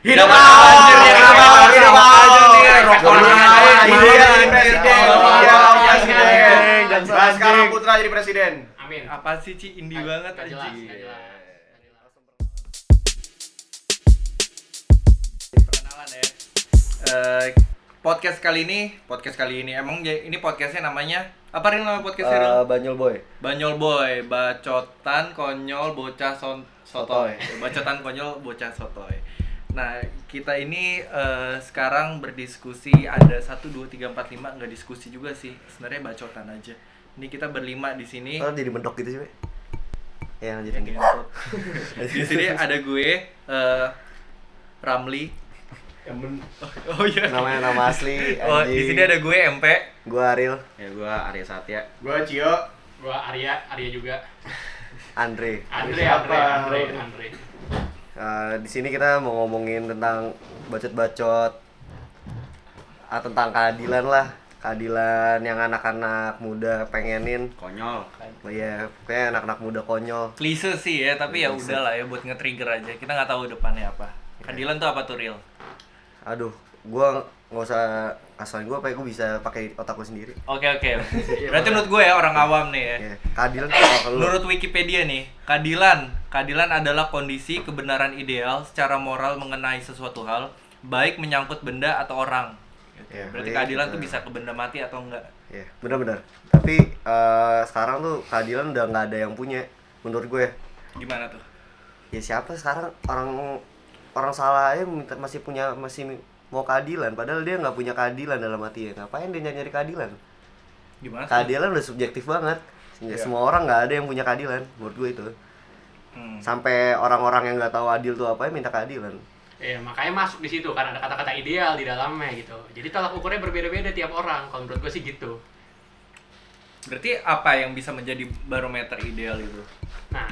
Hidup anjir, ya, Hidup hidup Ahok! Ahok! Hidup Sama Ahok! aja nih, Hidup rokok Ahok! lagi. Iya, Iya, jadi iya, presiden. iya, Iya, iya, presiden. iya, dan anjing. Putra jadi presiden. Amin. Apa sih Ci indie banget. Perkenalan ya. Eh, podcast kali ini, podcast kali ini emang ya- ini podcastnya namanya apa nih nama podcastnya? Eh, Banyol Boy. Banyol Boy, bacotan konyol bocah son sotoy. Bacotan konyol bocah sotoy. Nah, kita ini eh, sekarang berdiskusi ada 1 2 3 4 5 enggak diskusi juga sih. Sebenarnya bacotan aja. Ini kita berlima di sini. Oh, jadi mentok gitu sih, Be? Ya, lanjut Yang lanjut. ngentot. di sini ada gue eh, Ramli. Oh iya. Namanya nama asli. Oh, di sini ada gue MP. Gua Ariel, Ya gua Arya Satya. Gua Cio. Gua Arya, Arya juga. Andre. Andre, Siapa? Andre, Andre, Andre. Eh, di sini kita mau ngomongin tentang bacot-bacot ah, tentang keadilan lah. Keadilan yang anak-anak muda pengenin. Konyol. Oh iya, kayak anak-anak muda konyol. Klise sih ya, tapi ya udah lah ya buat nge-trigger aja. Kita nggak tahu depannya apa. Keadilan tuh apa tuh real? Aduh, gua nggak usah asalin gua apa ya, gua bisa pakai otak gua sendiri. Oke oke. Berarti menurut gue ya orang awam nih ya. Ya, keadilan Menurut Wikipedia nih, keadilan, keadilan adalah kondisi kebenaran ideal secara moral mengenai sesuatu hal, baik menyangkut benda atau orang. Gitu. Ya, Berarti jadi keadilan kita- tuh bisa ke benda mati atau enggak? Ya, benar-benar. Tapi eh, sekarang tuh keadilan udah nggak ada yang punya menurut gue. Gimana tuh? Ya siapa sekarang orang orang salah aja minta, masih punya masih mau keadilan padahal dia nggak punya keadilan dalam hati Ngapain dia nyari keadilan? Gimana? sih? Keadilan udah subjektif banget. Ya, Semua orang nggak ada yang punya keadilan menurut gue itu. Hmm. Sampai orang-orang yang nggak tahu adil tuh apa ya minta keadilan. Ya, makanya masuk di situ karena ada kata-kata ideal di dalamnya gitu. Jadi tolak ukurnya berbeda-beda tiap orang. Kalau menurut gue sih gitu. Berarti apa yang bisa menjadi barometer ideal itu? Nah,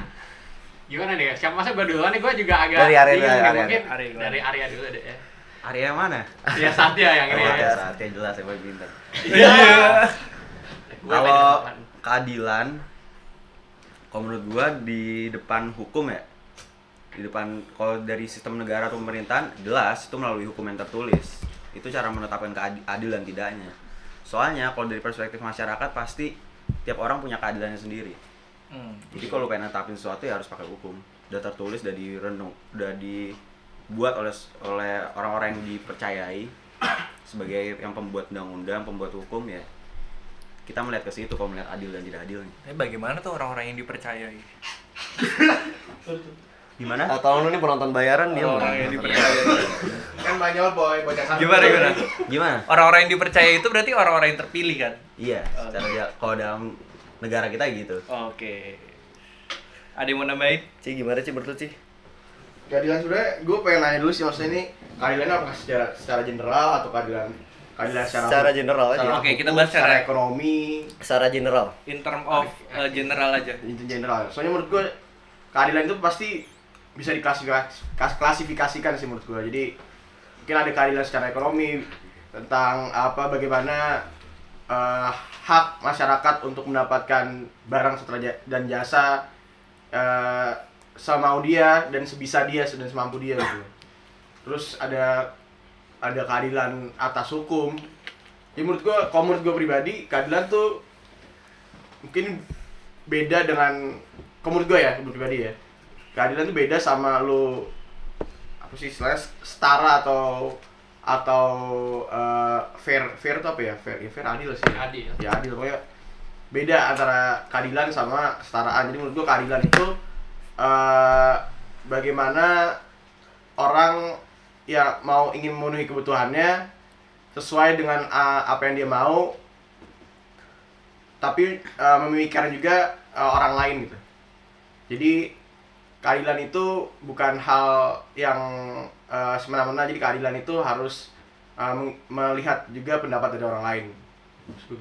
gimana nih? Siapa masa gue duluan nih? Gue juga agak Dari bingung dari mungkin dulu. dari Arya dulu deh ya. Arya yang mana? Ya Satya yang ini ya. Arya Satya jelas ya paling pintar. Iya. Kalau keadilan kalau menurut gua di depan hukum ya di depan kalau dari sistem negara atau pemerintahan jelas itu melalui hukum yang tertulis itu cara menetapkan keadilan tidaknya soalnya kalau dari perspektif masyarakat pasti tiap orang punya keadilannya sendiri Hmm. jadi kalau pengen netapin sesuatu ya harus pakai hukum udah tertulis udah direnung udah dibuat oleh oleh orang-orang yang dipercayai sebagai yang pembuat undang-undang pembuat hukum ya kita melihat ke situ kalau melihat adil dan tidak adilnya Tapi bagaimana tuh orang-orang yang dipercayai? gimana Ah, tolong lu nih penonton bayaran dia Orang yang dipercayai. kan banyol boy bocah Gimana gimana? gimana Orang-orang yang dipercaya itu berarti orang-orang yang terpilih kan? iya secara ja- kalau dalam negara kita gitu Oke. Ada yang mau nambahin? Ci gimana sih menurut Ci? Keadilan sebenarnya gue pengen nanya dulu sih maksudnya ini keadilan apa secara secara general atau keadilan keadilan secara Secara general aja. Oke, kita bahas secara- ekonomi Secara general. In term of uh, general aja. itu general soalnya menurut gue keadilan itu pasti bisa diklasifikasikan klasifikasikan sih menurut gue jadi mungkin ada keadilan secara ekonomi tentang apa bagaimana eh, hak masyarakat untuk mendapatkan barang setelah dan jasa eh, semau dia dan sebisa dia dan semampu dia gitu. Terus ada ada keadilan atas hukum. Ya menurut gue kalau menurut gue pribadi keadilan tuh mungkin beda dengan kalau menurut gue ya menurut pribadi ya. Keadilan tuh beda sama lu apa sih istilahnya setara atau atau eh, fair fair itu apa ya? Fair ya fair adil sih. Adil. ya adil. Pokoknya beda antara keadilan sama kesetaraan jadi menurut gue keadilan itu eh, bagaimana orang ya mau ingin memenuhi kebutuhannya sesuai dengan eh, apa yang dia mau tapi eh, memikirkan juga eh, orang lain gitu jadi keadilan itu bukan hal yang eh, semena-mena jadi keadilan itu harus meng- melihat juga pendapat dari orang lain sih.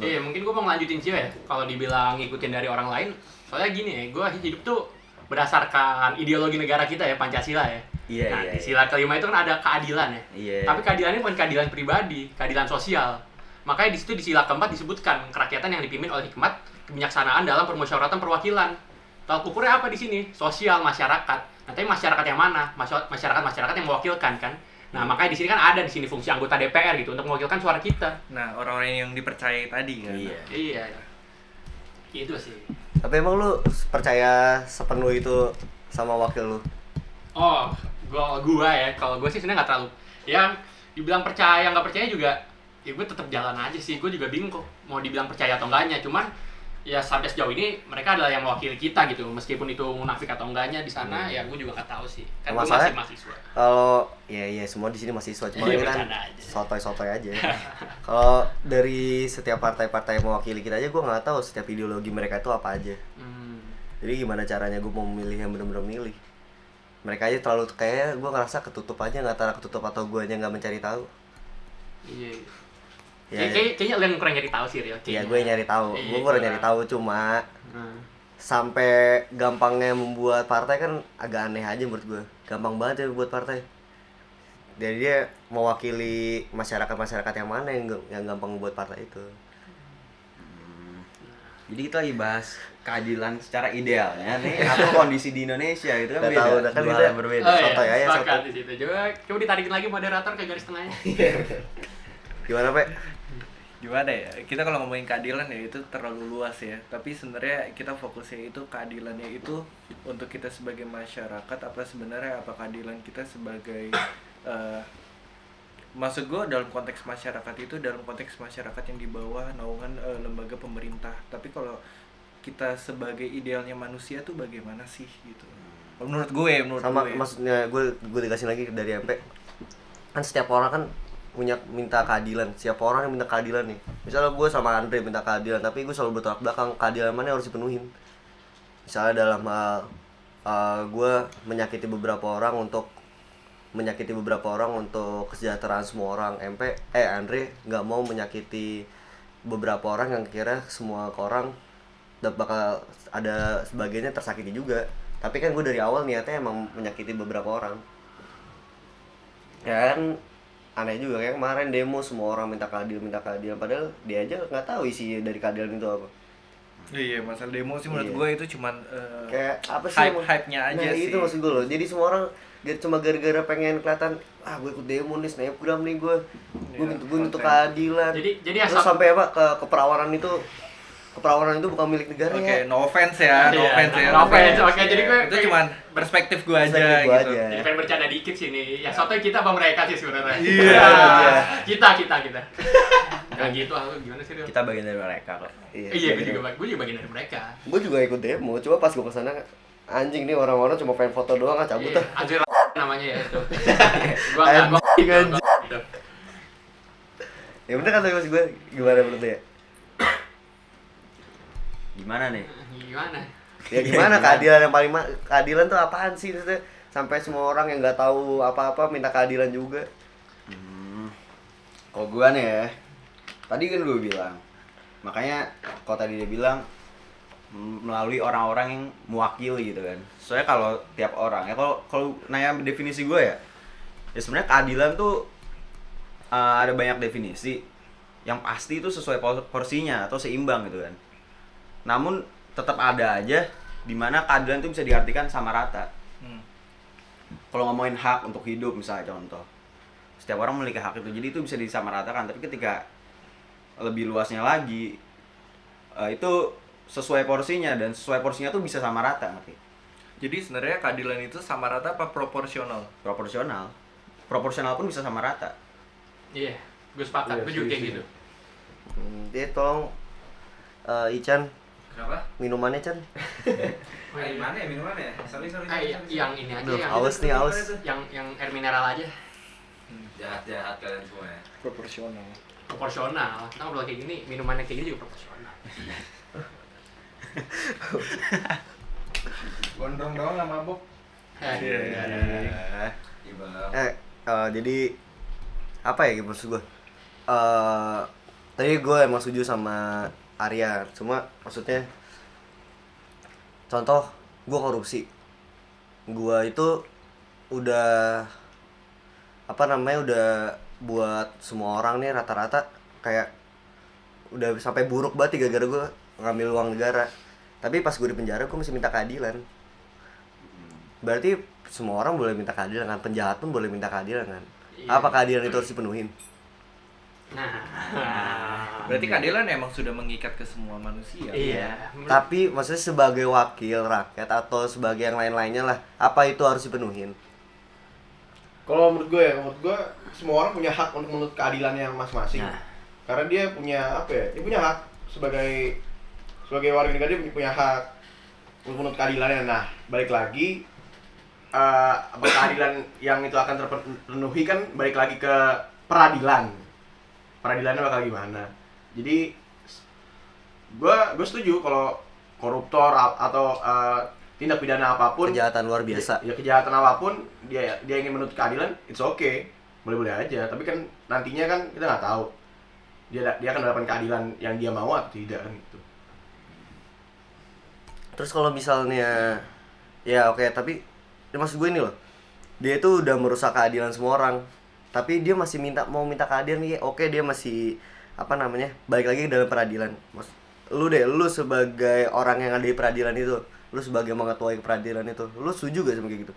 Iya, mungkin gue mau ngelanjutin Cio ya. Kalau dibilang ngikutin dari orang lain, soalnya gini ya, gue hidup tuh berdasarkan ideologi negara kita ya, Pancasila ya. Iya, nah, iya, di iya. sila kelima itu kan ada keadilan ya. Iya. Tapi keadilan ini bukan keadilan pribadi, keadilan sosial. Makanya di situ di sila keempat disebutkan kerakyatan yang dipimpin oleh hikmat, kebijaksanaan dalam permusyawaratan perwakilan. Tolak ukurnya apa di sini? Sosial masyarakat. Nah, tapi masyarakat yang mana? Masya- Masyarakat masyarakat yang mewakilkan kan. Nah, makanya di sini kan ada di sini fungsi anggota DPR gitu untuk mewakilkan suara kita. Nah, orang-orang yang dipercayai tadi kan. Iya. Iya. Itu sih. Tapi emang lu percaya sepenuh itu sama wakil lu? Oh, gua gua ya. Kalau gua sih sebenarnya nggak terlalu ya dibilang percaya nggak percaya juga ya gue tetap jalan aja sih. Gue juga bingung kok mau dibilang percaya atau enggaknya. Cuman ya sampai sejauh ini mereka adalah yang mewakili kita gitu. Meskipun itu munafik atau enggaknya di sana ya gue juga nggak tahu sih. Kan gue masih mahasiswa. Kalau ya ya semua di sini mahasiswa cuma Iya, ini kan aja. sotoy-sotoy aja. Kalau dari setiap partai-partai yang mewakili kita aja gue nggak tahu setiap ideologi mereka itu apa aja. Hmm. Jadi gimana caranya gue mau memilih yang benar-benar milih? Mereka aja terlalu kayak gue ngerasa ketutup aja nggak antara ketutup atau gue aja nggak mencari tahu. Iya. Ya, Kayak- kayak- kayaknya lo yang kurang nyari tahu sih Rio. Iya gue nyari tahu, Iya, gue baru kurang. nyari tahu cuma Hmm. sampai gampangnya membuat partai kan agak aneh aja menurut gue gampang banget ya buat partai jadi dia mewakili masyarakat masyarakat yang mana yang yang gampang membuat partai itu Jadi kita lagi bahas keadilan secara idealnya nih atau kondisi di Indonesia itu kan beda. tahu, kan kita- berbeda. Oh, iya, sotoy aja, sotoy. di situ. Coba coba ditarikin lagi moderator ke garis tengahnya. gimana pak Gimana ya? Kita kalau ngomongin keadilan ya itu terlalu luas ya. Tapi sebenarnya kita fokusnya itu keadilannya itu untuk kita sebagai masyarakat apa sebenarnya apa keadilan kita sebagai eh, maksud gue dalam konteks masyarakat itu dalam konteks masyarakat yang di bawah naungan eh, lembaga pemerintah. Tapi kalau kita sebagai idealnya manusia tuh bagaimana sih gitu? Menurut gue, menurut sama gue. maksudnya gue gue dikasih lagi dari MP kan setiap orang kan punya minta keadilan. Siapa orang yang minta keadilan nih? Misalnya gue sama Andre minta keadilan tapi gue selalu bertolak belakang keadilan mana yang harus dipenuhin? Misalnya dalam hal uh, gue menyakiti beberapa orang untuk menyakiti beberapa orang untuk kesejahteraan semua orang. MP eh Andre nggak mau menyakiti beberapa orang yang kira semua orang bakal ada sebagainya tersakiti juga. Tapi kan gue dari awal niatnya emang menyakiti beberapa orang. Ya kan aneh juga kayak kemarin demo semua orang minta keadilan minta keadilan padahal dia aja nggak tahu isi dari keadilan itu apa Iya, masalah demo sih menurut Iya. gue itu cuman eh, kayak apa sih hype emang? hype-nya aja nah, sih. itu maksud gue loh jadi semua orang dia cuma gara-gara pengen kelihatan ah gue ikut demo nih snapgram nih gue gue minta gue untuk keadilan Jadi- jadi terus asal- sampai apa ke keperawanan itu keperawanan itu bukan milik negara Oke, ya no offense ya, no Iya, offense ya. no offense. Oke, jadi gue- itu cuman perspektif gue aja Perspektif gua gitu. aja. Jadi pengen bercanda dikit sih nih. Ya sotoy kita apa mereka sih sebenarnya? Iya. kita kita kita. Gak gitu, aku gimana sih? Kita bagian dari mereka kok. Iya, gue juga, gue juga bagian dari mereka. gue juga ikut demo coba pas gue ke sana anjing nih orang-orang cuma pengen foto doang ah cabut Iya, ah Anjir namanya ya itu. gua enggak gua gitu. ya bener kata mas gue gimana menurut ya Gimana nih? Gimana? ya gimana keadilan yang paling ma- keadilan tuh apaan sih maksudnya sampai semua orang yang nggak tahu apa-apa minta keadilan juga Hmm. Kalau gua nih ya, tadi kan gue bilang, makanya kalau tadi dia bilang melalui orang-orang yang mewakili gitu kan. Soalnya kalau tiap orang ya kalau kalau nanya definisi gue ya, ya sebenarnya keadilan tuh uh, ada banyak definisi. Yang pasti itu sesuai por- porsinya atau seimbang gitu kan. Namun tetap ada aja di mana keadilan itu bisa diartikan sama rata. Hmm. kalau ngomongin hak untuk hidup misalnya contoh. Setiap orang memiliki hak itu. Jadi itu bisa disamaratakan. Tapi ketika lebih luasnya lagi eh, itu sesuai porsinya. Dan sesuai porsinya tuh bisa sama rata ngerti? Jadi sebenarnya keadilan itu sama rata apa proporsional? proporsional. Proporsional pun bisa sama rata. Iya, gue sepakat. Gue juga kayak gitu. Hmm, dia tolong eh, Ican Kenapa? minumannya Chan Ah, gimana ya minumannya? Sorry, sorry. Ah, sorry, yang, sorry. yang ini aja Aduh, yang haus nih haus yang yang air mineral aja Jahat-jahat kalian semua ya. Proporsional. proporsional. Kita ngobrol kayak gini, minumannya kayak gini juga proporsional. Gondrong doang nggak mabuk. Eh, Iya, iya. Iya bang. eh eh, jadi apa ya maksud gue eh tadi gue emang setuju sama Arya. Cuma maksudnya contoh gue korupsi. Gue itu udah apa namanya udah buat semua orang nih rata-rata kayak udah sampai buruk banget gara-gara gue ngambil uang negara. Tapi pas gue di penjara gue masih minta keadilan. Berarti semua orang boleh minta keadilan kan? Penjahat pun boleh minta keadilan kan? Iya. apa keadilan itu harus dipenuhin Nah. Berarti keadilan emang sudah mengikat ke semua manusia. Iya. tapi maksudnya sebagai wakil rakyat atau sebagai yang lain-lainnya lah apa itu harus dipenuhin Kalau menurut gue ya, menurut gue semua orang punya hak untuk menuntut keadilannya masing-masing. Nah. Karena dia punya apa ya? Dia punya hak sebagai sebagai warga negara dia punya, punya hak untuk menuntut keadilannya. Nah, balik lagi eh apa keadilan yang itu akan terpenuhi kan balik lagi ke peradilan. Peradilannya bakal gimana? Jadi gue gue setuju kalau koruptor atau eh, tindak pidana apa pun kejahatan luar biasa. ya kejahatan apa pun dia dia ingin menuntut keadilan it's okay. Boleh boleh aja. Tapi kan nantinya kan kita nggak tahu. Dia dia akan mendapatkan keadilan yang dia mau atau tidak kan gitu. Terus kalau misalnya ya oke tapi ya maksud gue ini loh. Dia itu udah merusak keadilan semua orang tapi dia masih minta mau minta keadilan nih oke dia masih apa namanya balik lagi ke dalam peradilan. Mas lu deh lu sebagai orang yang ada di peradilan itu lu sebagai mengetuai peradilan itu lu setuju gak sama kayak gitu?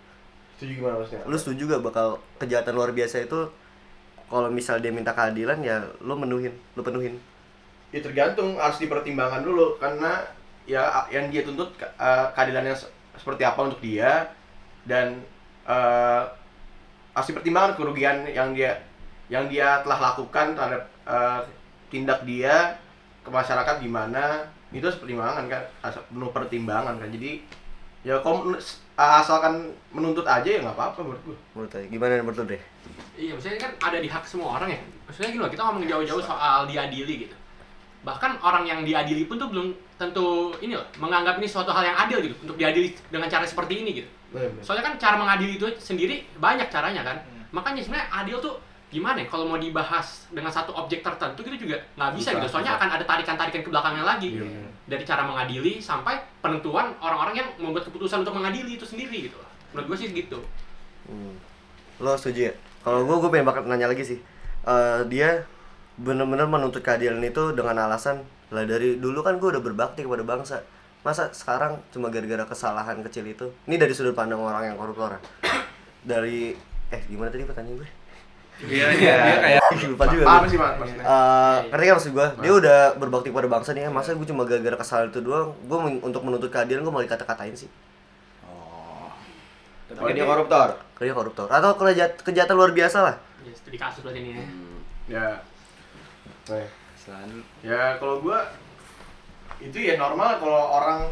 Setuju gimana maksudnya lu setuju gak bakal kejahatan luar biasa itu kalau misal dia minta keadilan ya lu menuhin lu penuhin? Ya tergantung harus dipertimbangkan dulu. Karena ya yang dia tuntut ke- eh, keadilannya se- seperti apa untuk dia dan eh, harus dipertimbangkan kerugian yang dia yang dia telah lakukan terhadap eh, tindak dia ke masyarakat gimana itu harus pertimbangan kan penuh pertimbangan kan jadi ya kalau asalkan menuntut aja ya nggak apa-apa menurut gue menurut lu gimana menurut deh Iya, maksudnya kan ada di hak semua orang ya. Maksudnya gini loh, kita ngomong jauh-jauh soal diadili gitu. Bahkan orang yang diadili pun tuh belum tentu ini loh, menganggap ini suatu hal yang adil gitu untuk diadili dengan cara seperti ini gitu. Soalnya kan cara mengadili itu sendiri banyak caranya kan. Makanya sebenarnya adil tuh gimana ya kalau mau dibahas dengan satu objek tertentu gitu juga nggak bisa Susah, gitu. Soalnya susah. akan ada tarikan-tarikan ke belakangnya lagi. Iya. Dari cara mengadili sampai penentuan orang-orang yang membuat keputusan untuk mengadili itu sendiri gitu. Menurut gue sih gitu. Hmm. Lo setuju ya? Kalau gue, gue pengen bakal nanya lagi sih. Eh, dia bener-bener menuntut keadilan itu dengan alasan lah dari dulu kan gue udah berbakti kepada bangsa. Masa sekarang cuma gara-gara kesalahan kecil itu? Ini dari sudut pandang orang yang koruptor. ya. Dari eh gimana tadi pertanyaan gue? Iya, iya, dia kayak Lupa juga. apa gue. sih mas Eh, ngerti kan maksud gue? Dia udah berbakti kepada bangsa nih. Masa gue cuma gara-gara kesalahan itu doang? Gue men- untuk menuntut keadilan gue mau dikata-katain sih. Oh. Tapi dia koruptor. Dia koruptor atau kejahatan, kejahatan luar biasa lah. Ya, studi kasus berarti ini ya. Hmm. ya Ya kalau gua itu ya normal kalau orang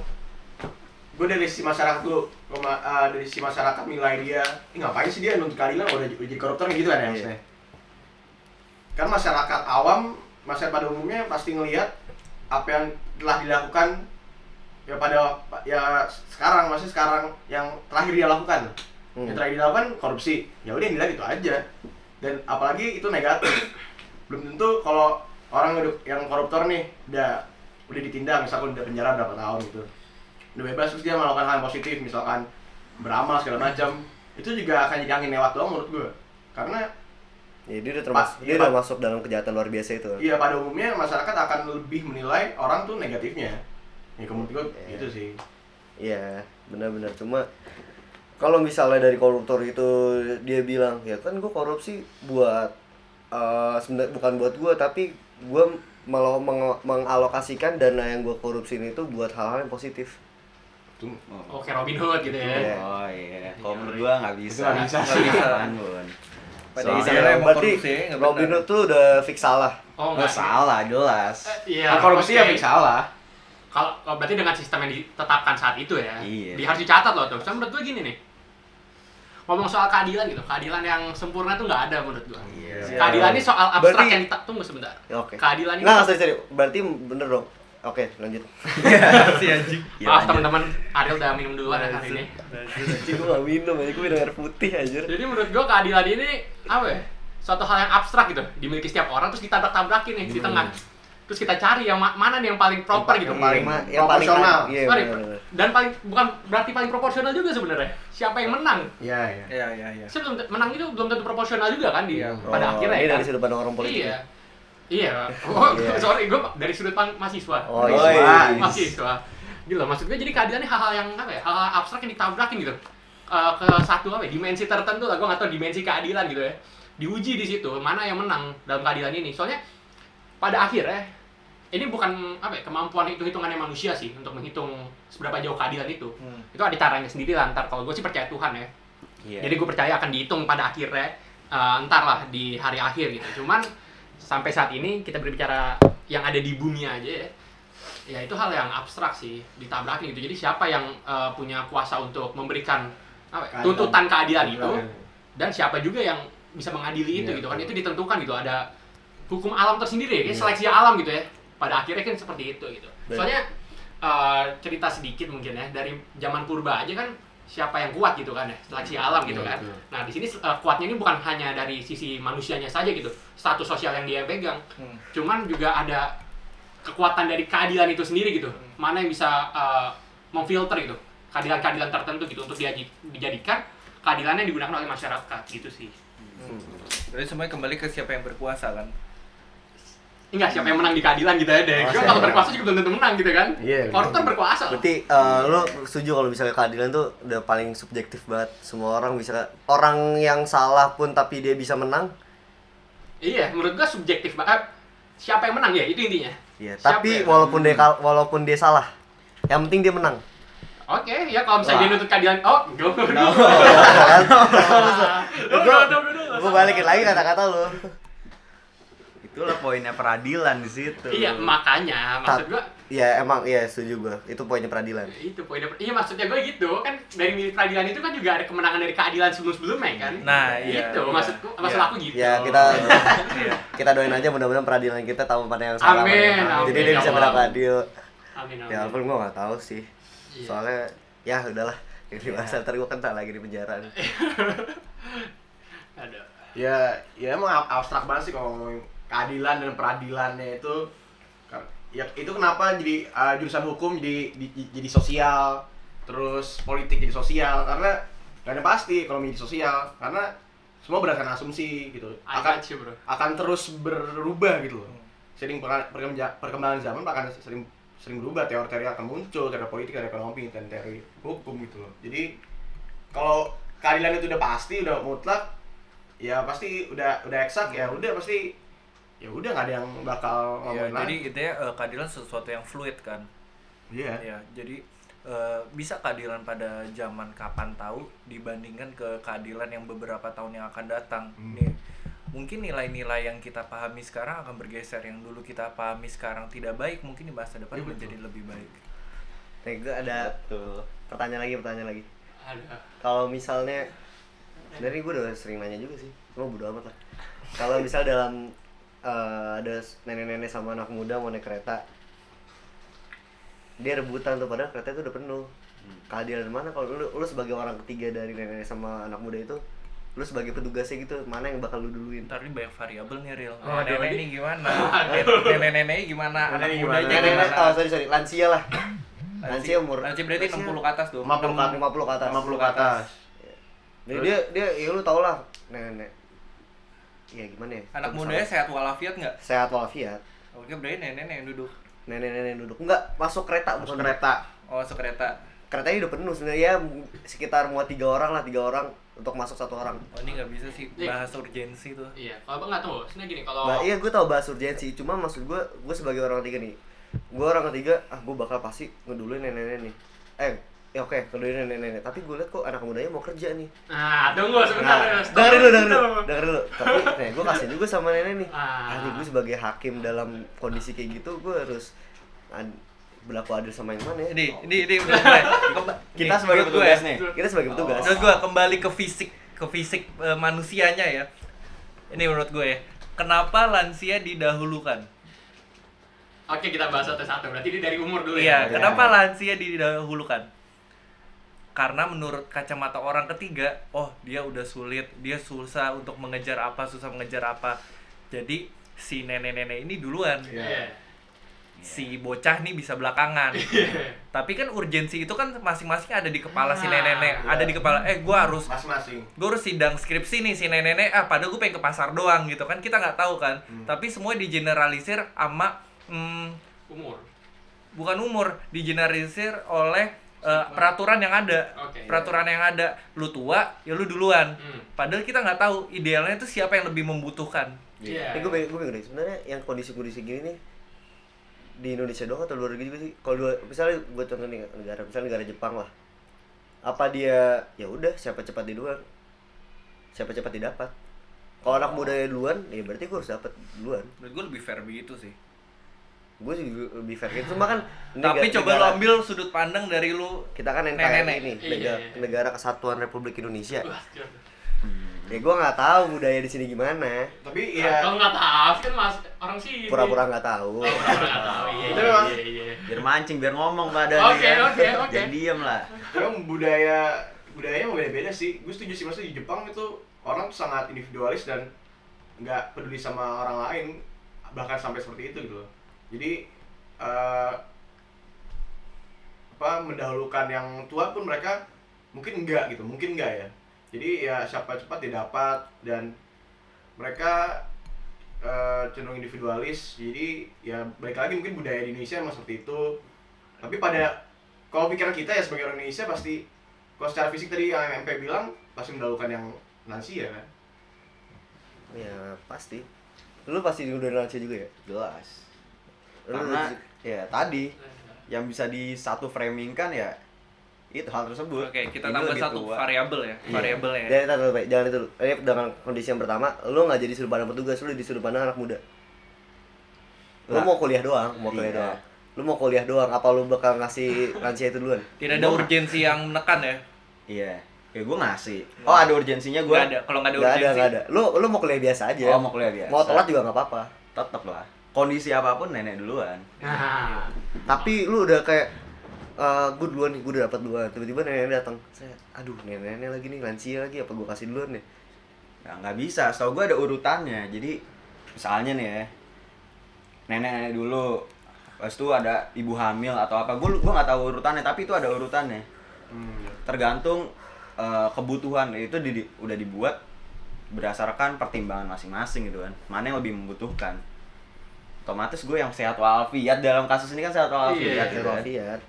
gue dari sisi masyarakat dulu Gua ma- eh, dari sisi masyarakat nilai dia Ih, ngapain sih dia nuntut keadilan udah, udah jadi koruptor gitu kan ya Iya. maksudnya. Kan masyarakat awam masyarakat pada umumnya pasti ngelihat apa yang telah dilakukan ya pada ya sekarang masih sekarang yang terakhir dia lakukan. Hmm. yang terakhir dilakukan korupsi. Ya udah yang dilihat itu aja. Dan apalagi itu negatif. Belum tentu kalau orang yang koruptor nih udah udah ditindak misalkan udah penjara berapa tahun gitu udah bebas terus dia melakukan hal yang positif misalkan beramal segala macam itu juga akan jadi angin lewat doang menurut gue karena Ya, dia udah termasuk dia iya, udah Pak. masuk dalam kejahatan luar biasa itu. iya pada umumnya masyarakat akan lebih menilai orang tuh negatifnya ya menurut gue Iya. gitu sih Iya, benar-benar cuma kalau misalnya dari koruptor itu dia bilang ya kan gue korupsi buat sebenarnya bukan buat gue tapi gue mengalokasikan dana yang gue korupsi itu buat hal-hal yang positif. Tuh. Oh, kayak Robin Hood gitu ya. Iya. Oh iya, kalau menurut gua nggak bisa. nggak bisa Nggak Bun. Pada Soalnya- istilahnya mau berarti korupsi, Robin. Hood tuh udah fix salah. Oh, nggak salah, jelas. Eh, Iya. Nah, korupsi ya oke. fix salah Kalau berarti dengan sistem yang ditetapkan saat itu ya. Iya. Di harus dicatat loh tuh. Soalnya menurut gue gini nih. Ngomong soal keadilan gitu, keadilan yang sempurna tuh nggak ada menurut gue. Iya. Keadilan ini soal abstrak Berarti- yang dita- tunggu sebentar. Ya, Oke. Keadilan ini Nggak, sorry, sorry. Berarti bener dong. Oke, lanjut. si anjing. Iya, Maaf teman-teman, Ariel udah minum duluan ya hari ini. Anjing gue gak minum, aja gue minum air putih aja. Jadi menurut gue keadilan ini apa ya? Suatu hal yang abstrak gitu, dimiliki setiap orang terus ditabrak-tabrakin nih di tengah. Terus kita cari yang ma- mana nih yang paling proper gitu. yang paling Iya, proporsional. Iya, Sorry, bener-bener. dan paling bukan berarti paling proporsional juga sebenarnya. Siapa yang menang? iya iya Iya, iya, iya. Saya belum menang itu belum tentu proporsional juga kan di Iya. pada Oh, akhirnya ini ya. dari kan? sudut pandang orang politik. Iya. ya? Iya. Oh, Iya. sorry, gue dari sudut pandang mahasiswa. Oh, iya. mahasiswa. Gila, maksud gue jadi keadilan ini hal-hal yang apa ya? Hal-hal abstrak yang ditabrakin gitu. eh, ke satu apa ya, dimensi tertentu lah gue nggak tahu dimensi keadilan gitu ya diuji di situ mana yang menang dalam keadilan ini soalnya pada akhirnya ini bukan apa ya, kemampuan hitung hitungannya manusia sih untuk menghitung seberapa jauh keadilan itu. Hmm. itu ada caranya sendiri lah ntar kalau gue sih percaya Tuhan ya. Iya. jadi gue percaya akan dihitung pada akhirnya eh, ntar lah di hari akhir gitu. Cuman sampai saat ini kita berbicara yang ada di bumi aja ya ya itu hal yang abstrak sih ditabrakin gitu. Jadi siapa yang eh, punya kuasa untuk memberikan apa ya, Keadilan. tuntutan keadilan itu dan siapa juga yang bisa mengadili itu Iya, gitu kan. itu ditentukan gitu. Ada hukum alam tersendiri ya seleksi alam gitu ya pada akhirnya kan seperti itu gitu. Soalnya eh, cerita sedikit mungkin ya dari zaman purba aja kan siapa yang kuat gitu kan ya seleksi alam gitu Iya, kan. nah di sini eh, kuatnya ini bukan hanya dari sisi manusianya saja gitu status sosial yang dia pegang. Hmm. cuman juga ada kekuatan dari keadilan itu sendiri gitu. Mana yang bisa eh, memfilter itu keadilan-keadilan tertentu gitu untuk dia dijadikan keadilannya yang digunakan oleh masyarakat gitu sih. Berarti semuanya kembali ke siapa yang berkuasa kan? Enggak siapa yang menang di keadilan gitu ya deh Oh, Kan kalau berkuasa juga belum tentu menang gitu kan Iya, koruptor betul. berkuasa. Berarti eh, lo setuju kalau misalnya keadilan tuh udah paling subjektif banget. Semua orang bisa orang yang salah pun tapi dia bisa menang. iya menurut gua subjektif banget siapa yang menang ya itu intinya Iya, Siapa tapi ya? walaupun dia walaupun dia salah, yang penting dia menang. Oke, ya kalau misalnya Wah. dia nuntut keadilan, oh, go. Gue balikin lagi kata-kata lo. Itulah poinnya peradilan di situ. Iya, makanya maksud gua Iya emang iya setuju gue. Itu poinnya peradilan. itu poinnya. Iya maksudnya gue gitu kan dari milik peradilan itu kan juga ada kemenangan dari keadilan sebelum-sebelumnya kan. Nah, iya, Gitu, iya. maksudku maksud Iya. aku gitu. Ya kita Iya. kita doain aja mudah-mudahan peradilan kita tahu mana yang salah. Amin, yang amin, Jadi dia ya bisa Allah. berapa adil. Amin amin. Ya walaupun gue nggak tahu sih. Iya. Soalnya ya udahlah. Ini bahasa ntar gue kental lagi di penjara. Ada. ya ya emang ab- abstrak banget sih kalau ngomongin keadilan dan peradilannya itu ya itu kenapa jadi uh, jurusan hukum jadi di- di- jadi sosial terus politik jadi sosial karena gak ada pasti ekonomi jadi sosial karena semua berdasarkan asumsi gitu. Akan you, bro. akan terus berubah gitu loh. Sering perka- perkemja- perkembangan zaman akan sering sering berubah teori-teori akan muncul teori politik teori ekonomi dan teori hukum gitu loh. Jadi kalau keadilan itu udah pasti udah mutlak ya pasti udah udah eksak ya udah pasti ya udah nggak ada yang bakal Iya, ngomongin jadi lagi intinya eh, keadilan sesuatu yang fluid kan. iya Ya, jadi eh, bisa keadilan pada zaman kapan tahu dibandingkan ke keadilan yang beberapa tahun yang akan datang. Hmm. Nih, mungkin nilai-nilai yang kita pahami sekarang akan bergeser yang dulu kita pahami sekarang tidak baik mungkin di masa depan betul. menjadi lebih baik. Nih gue ada Tuh. pertanyaan lagi pertanyaan lagi. Ada. Kalau misalnya dari gue udah sering nanya juga sih, cuma bodo amat lah. Kalau misal dalam eh, ada nenek-nenek sama anak muda mau naik kereta, dia rebutan tuh padahal kereta itu udah penuh. Keadilan mana kalau lu, lu sebagai orang ketiga dari nenek-nenek sama anak muda itu, lu sebagai petugasnya gitu, mana yang bakal lu duluin? Ntar ini banyak variabel nih real. Oh, nenek ini gimana? Nenek-nenek gimana? Anak Nenek mudanya gimana? Nenek, gimana? oh sorry sorry, lansia lah. Lansia umur Lansia berarti 60 ke atas tuh. 50 ke 50 ke atas. 50 ke atas Dia, dia, dia, ya lu tau lah, nenek. Ya gimana ya? Anak Kalau mudanya sehat walafiat nggak? sehat walafiat. Oke, berarti nenek yang duduk. Nenek-nenek duduk. Enggak, masuk kereta masuk bukan kereta Oh, sekereta. keretanya udah penuh sebenarnya ya sekitar muat tiga orang lah tiga orang untuk masuk satu orang Oh, ini nggak bisa sih Iya. bahas urgensi tuh. Iya, kalau abang nggak tahu, sebenarnya gini kalau nah iya gue tau bahas urgensi cuma maksud gue gue sebagai orang ketiga nih gue orang ketiga ah gue bakal pasti ngeduluin nenek-nenek nih eh ya oke ngeduluin nenek-nenek tapi gue liat kok anak mudanya mau kerja nih Nah, tunggu sebentar. nah stop dengerin dulu dengerin dulu dengerin dulu tapi nih gue kasih juga sama nenek nih Ah. ah gue sebagai hakim dalam kondisi kayak gitu gue harus ad- berlaku adil sama yang mana ya Ini, ini, ini menurut gue. Kemba- Kita nih, sebagai petugas ya, nih. kita sebagai petugas Menurut gue kembali ke fisik, ke fisik eh, manusianya ya. Ini menurut gue ya. Kenapa lansia didahulukan? Oke, kita bahas satu-satu. Berarti ini dari umur dulu Iya, ya. kenapa lansia didahulukan? Karena menurut kacamata orang ketiga, oh dia udah sulit, dia susah untuk mengejar apa, susah mengejar apa. Jadi si nenek-nenek ini duluan. Iya. Si bocah nih bisa belakangan. Tapi kan urgensi itu kan masing-masing ada di kepala si Ah, nenek-nenek, iya. ada di kepala eh gua harus masing-masing gue harus sidang skripsi nih si nenek-nenek ah padahal gue pengen ke pasar doang gitu kan kita nggak tahu kan tapi semua digeneralisir sama hmm, Umur. bukan umur digeneralisir oleh eh, peraturan yang ada Oke. peraturan yang ada lu tua ya lu duluan Hmm. padahal kita nggak tahu idealnya itu siapa yang lebih membutuhkan Iya. Ini gue pengen, gue pengen deh, sebenarnya yang kondisi-kondisi gini nih di Indonesia doang atau luar negeri juga sih? Kalau dua, misalnya gue contoh nih negara, misalnya negara Jepang lah, apa dia ya udah siapa cepat di duluan, siapa cepat didapat. Kalau anak muda duluan, ya berarti gue harus dapat duluan. menurut gue lebih fair begitu sih Gue juga lebih fair gitu, cuma kan tapi coba lu negara- ambil sudut pandang dari lu kita kan NKRI ini, Iya, negara, iya. negara Kesatuan Republik Indonesia. Siap. Ya gue nggak tahu budaya di sini gimana, Tapi Ya. Kalau nggak tahu kan mas orang sih. pura-pura nggak tahu. Oh, pura-pura nggak tahu. Iya, iya, iya, iya. Biar mancing, biar ngomong pada Oke, kan. oke, oke. Jangan diem lah. memang budaya budayanya emang beda-beda sih. Gue setuju sih maksudnya di Jepang itu orang tuh sangat individualis dan nggak peduli sama orang lain bahkan sampai seperti itu gitu loh. Jadi eh, apa mendahulukan yang tua pun mereka mungkin enggak gitu, mungkin enggak ya. Jadi ya siapa cepat didapat dan mereka eh, cenderung individualis. Jadi ya balik lagi mungkin budaya di Indonesia emang seperti itu. Tapi pada kalau pikiran kita ya sebagai orang Indonesia pasti kalau secara fisik tadi yang MP bilang pasti mendahulukan yang lansia kan. Ya pasti. Lu pasti udah lansia juga ya? Jelas. Lu Karena ya tadi yang bisa di satu framing kan ya itu hal tersebut. oke kita Ini tambah satu tua. variabel ya Iya. variabelnya ya. Jangan itu dulu, Pak. jangan itu dulu. Ini dengan kondisi yang pertama, lu nggak jadi sudut pandang petugas, lu di sudut pandang anak muda. Lu Lah. mau kuliah doang, mau kuliah Iya. doang. Lu mau kuliah doang, apa lu bakal ngasih lansia itu duluan? tidak ada Gua- urgensi yang menekan ya Iya. Ya gue ngasih. Oh ada urgensinya gue. nggak ada kalau nggak ada Nggak ada, urgensi nggak ada. Lu lu mau kuliah biasa aja. Oh mau kuliah biasa. Mau telat juga nggak apa-apa. Tetep lah. Kondisi apa pun nenek duluan. Nah, Tapi lu udah kayak eh gue duluan nih, gue udah dapat duluan. Tiba-tiba nenek datang. Saya, aduh nenek-nenek lagi nih lansia lagi, apa gue kasih duluan nih? Ya nggak bisa. Setahu gue ada urutannya. Jadi misalnya nih ya. Nenek-nenek dulu. Pas itu ada ibu hamil atau apa. Gue gua nggak tahu urutannya. Tapi itu ada urutannya. Tergantung eh, kebutuhan itu di, di- udah dibuat berdasarkan pertimbangan masing-masing gitu kan. Mana yang lebih membutuhkan. Otomatis gue yang sehat walafiat dalam kasus ini kan sehat Iya, walafiat gitu kan.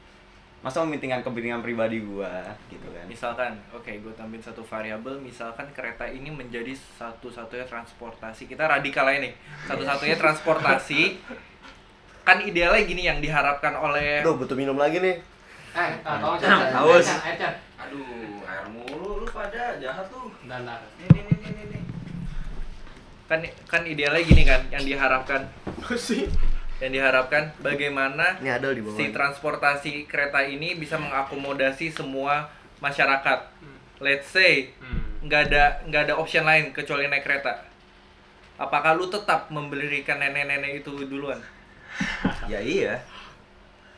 Masa mementingkan kepentingan pribadi gue gitu kan. misalkan oke gue tambahin satu variabel misalkan kereta ini menjadi satu-satunya transportasi kita radikal nih satu-satunya transportasi kan idealnya gini yang diharapkan oleh Duh, butuh minum lagi nih. eh, ah, tolong. Haus. Chan. Aduh, air mulu lu pada jahat tuh. Kan kan idealnya gini kan yang diharapkan sih. yang diharapkan bagaimana Ini ada di bawah. si transportasi kereta ini bisa mengakomodasi semua masyarakat let's say Hmm. nggak ada nggak ada option lain kecuali naik kereta apakah lu tetap memberikan nenek-nenek itu duluan Ya iya.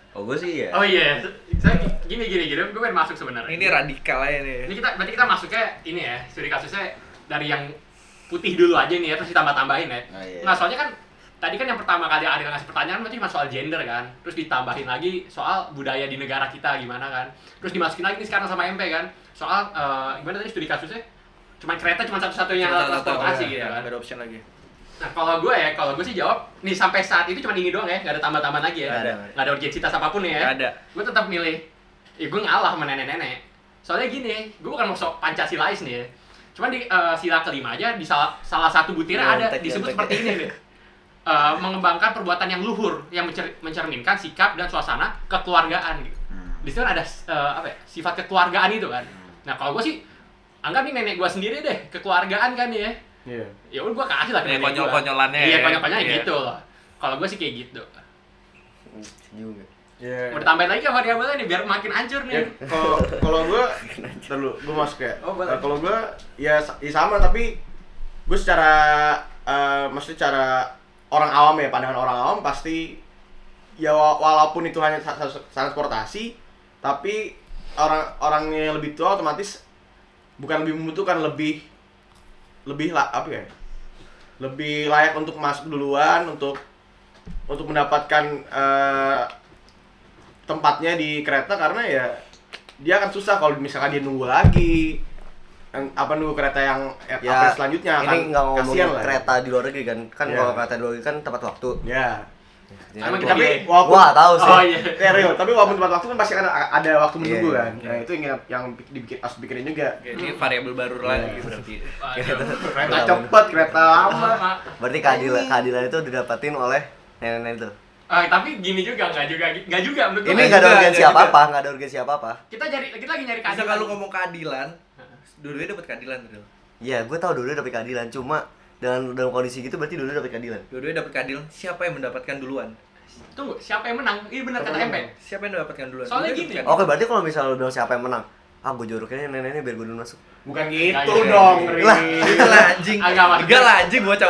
Oh gue sih iya. Oh iya, saya gini gini gini, gue pengen masuk sebenarnya. ini radikal aja nih Ini kita berarti kita masuknya ini ya, studi kasusnya dari yang putih dulu aja nih ya, terus ditambah tambahin ya. Oh, iya. Nah soalnya kan tadi kan yang pertama kali Ariel ngasih pertanyaan berarti cuma soal gender kan, terus ditambahin lagi soal budaya di negara kita gimana kan, terus dimasukin lagi nih sekarang sama MP kan, soal eh, gimana tadi studi kasusnya, cuma kereta cuma satu-satunya alat transportasi ya, gitu ya, kan. ada option lagi Nah kalau gue ya, kalau gue sih jawab, nih sampai saat itu cuma ini doang ya, nggak ada tambah-tambahan lagi ya, Nggak ada. nggak ada urgensitas apa pun ya. nggak ada gue tetap milih ya gue ngalah sama nenek-nenek soalnya gini gue bukan mau sok pancasilais nih ya cuman di eh, sila kelima aja di salah, salah satu butirnya ada Nyontek, disebut nyontek. seperti ini nih Eh, mengembangkan perbuatan yang luhur yang mencer- mencerminkan sikap dan suasana kekeluargaan gitu. Hmm. di situ kan ada eh, apa ya, sifat kekeluargaan itu kan nah kalau gue sih anggap nih nenek gue sendiri deh kekeluargaan kan ya Iya. ya udah gue kasih lah Ya, gua. konyol-konyolannya iya ya. konyol-konyolnya Iya. gitu loh kalau gue sih kayak gitu Hmm, juga. Iya. mau ditambahin lagi ke variabelnya nih biar makin hancur nih kalau kalau gue terlalu gue masuk ya. Oh. Nah, kalau gue ya, ya sama tapi gue secara eh, maksudnya cara orang awam ya pandangan orang awam pasti ya wa- walaupun itu hanya transportasi tapi orang orang yang lebih tua otomatis bukan lebih membutuhkan lebih lebih lah apa ya lebih layak untuk masuk duluan untuk untuk mendapatkan eh, tempatnya di kereta karena ya dia akan susah kalau misalkan dia nunggu lagi Yang- apa nunggu kereta yang eh, Ya, apa selanjutnya akan ini nggak ngomongin lah. kereta di luar negeri kan kan Iya. kalau kereta di luar negeri kan tepat waktu ya Emang kita- tapi Iya. walaupun nggak tahu sih Oh iya. Ya, real. tapi walaupun tepat waktu kan pasti kan ada, ada waktu menunggu Iya, kan. Nah, itu yang yang dibikin harus dipikirin juga. Variabel baru lagi berarti. Waduh. Kereta cepet, kereta lama. berarti keadilan keadilan itu didapatin oleh nenek-nenek itu Ah, tapi gini juga nggak juga nggak juga menurut gua. ini Nggak ada urgensi apa apa nggak ada urgensi apa apa kita cari kita lagi nyari Bisa keadilan. kalau ngomong keadilan, dua-duanya dapat keadilan, Ril. Iya, gue tahu dulu dapet keadilan, cuma dengan dalam kondisi gitu berarti dulu dapet keadilan. Dua-duanya dapat keadilan. Siapa yang mendapatkan duluan? Tunggu, siapa yang menang? Ini benar kata MP. Siapa yang mendapatkan duluan? Soalnya Dua-duanya gini. dapat Oke, berarti kalau misalnya lu bilang siapa yang menang, ah gue jorokinnya nenek-nenek biar gue dulu masuk. Bukan Nah, gitu iya. dong, Lah, Ri. Enggak lah anjing. Enggak lah anjing maksud.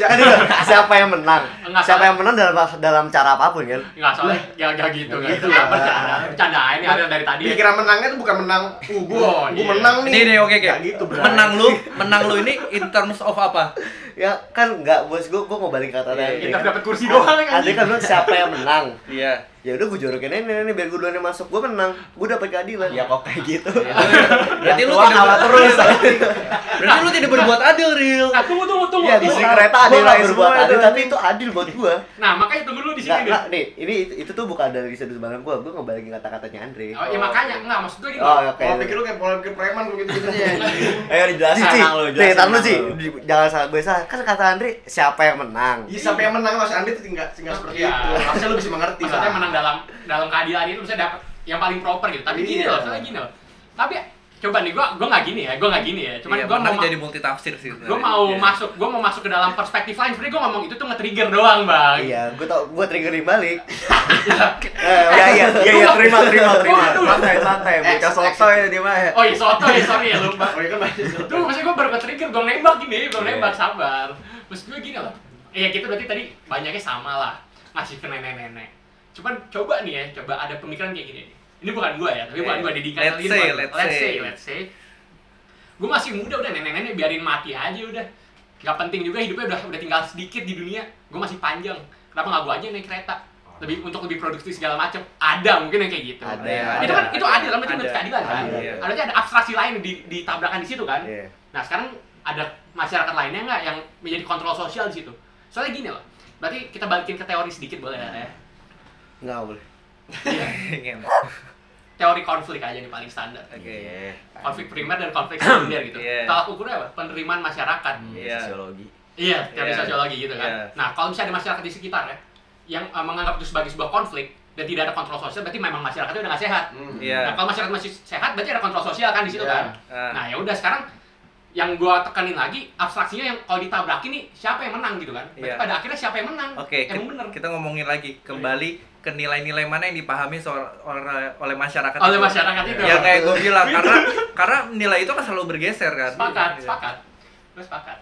Kan itu siapa yang menang? Enggak, siapa salah. yang menang dalam dalam cara apa pun kan? Enggak soalnya ya enggak gitu Nggak enggak gitu gitu. lah. Bercanda, bercanda ini ada dari tadi. Pikiran menangnya tuh bukan menang, uh gua, Oh, gua iya. menang nih. Ini nih oke oke. Nggak gitu, bro. menang lu, menang lu ini in terms of apa? Ya kan enggak, bos gue gue mau balik kata tadi. Kita dapat kursi doang kan. Nanti kan bilang siapa yang menang? Iya. Ya udah gue jorokin nenek-nenek biar gue duluan yang masuk. Gue menang, gue dapet keadilan. Ya kok kayak gitu. Berarti lu tidak kalah terus. Berarti lu tidak berbuat adil, Ril. Nah, tunggu tunggu tunggu. Iya di sini kereta yang nggak berbuat adil, itu, tapi itu adil buat gue. Nah, makanya tunggu dulu di sini nih, ini itu tuh bukan dari sudut pandang gue, gue ngebalikin kata-katanya Andre. Oh, ya makanya enggak maksud gue gini. Oh, oke. Pola pikir lu kayak pola pikir preman lu gitu-gitunya. Ayo dijelasin, Ci. Tenang lu, Nih, lu. Di- Jangan salah gue salah. Kan kata Andre, siapa yang menang? Iya, siapa yang menang Mas Andi tuh tinggal tinggal seperti Iya. itu. Harusnya lu bisa mengerti Maksudnya lah. menang dalam dalam keadilan itu bisa dapat yang paling proper gitu. Tapi gini Iya. loh, soalnya gini loh. Tapi coba nih gua gua nggak gini ya, gua nggak gini ya. Cuman Iya, gua menang mau jadi multi tafsir sih. gue mau Iya. masuk gue mau masuk ke dalam perspektif lain sebenarnya gue ngomong itu tuh nge-trigger doang bang Iya, gue tau, gue triggerin balik. Iya iya iya iya terima terima terima. Santai santai. Bocah soto ya dia mah. ya. oh iya soto ya sorry ya lupa Oh iya kan tuh maksudnya gue baru ke-trigger gue nembak gini belum Iya. nembak sabar terus gue gini loh iya kita berarti tadi banyaknya sama lah ngasih ke nenek-nenek cuman coba nih ya coba ada pemikiran kayak gini nih. ini bukan gue ya tapi bukan Iya. gue didikan Let's say, bukan- let's let's say. say let's say gue masih muda udah nenek-nenek biarin mati aja udah Gak penting juga hidupnya udah udah tinggal sedikit di dunia gue masih panjang kenapa nggak gue aja naik kereta lebih untuk lebih produktif segala macam ada mungkin yang kayak gitu Ada, itu ada, kan itu ada. adil kan berarti Ada. berarti keadilan kan Ada, iya. Ada abstraksi lain di ditabrakan di situ kan Iya. nah sekarang ada masyarakat lainnya nggak yang menjadi kontrol sosial di situ soalnya gini loh berarti kita balikin ke teori sedikit boleh ya Nggak boleh. Iya. Teori konflik aja nih paling standar Oke. Iya. konflik primer dan konflik sekunder gitu Iya. tolak ukurnya apa penerimaan masyarakat Iya. Sosiologi. iya teori Iya. sosiologi gitu kan Iya. nah kalau misalnya ada masyarakat di sekitar ya yang eh, menganggap itu sebagai sebuah konflik dan tidak ada kontrol sosial berarti memang masyarakatnya udah nggak sehat Hmm. Iya. Nah, kalau masyarakat masih sehat berarti ada kontrol sosial kan di situ Iya. kan. Ah. Nah, ya udah sekarang yang gua tekenin lagi abstraksinya yang kalau ditabrakin nih siapa yang menang gitu kan. Berarti Iya. pada akhirnya siapa yang menang? Oke, Emang ki- bener. kita ngomongin lagi kembali ke nilai-nilai mana yang dipahami soal oleh, oleh masyarakat Oleh itu. masyarakat itu. Ya kayak gue bilang karena karena nilai itu kan selalu bergeser kan. sepakat, Iya. sepakat. Terus sepakat.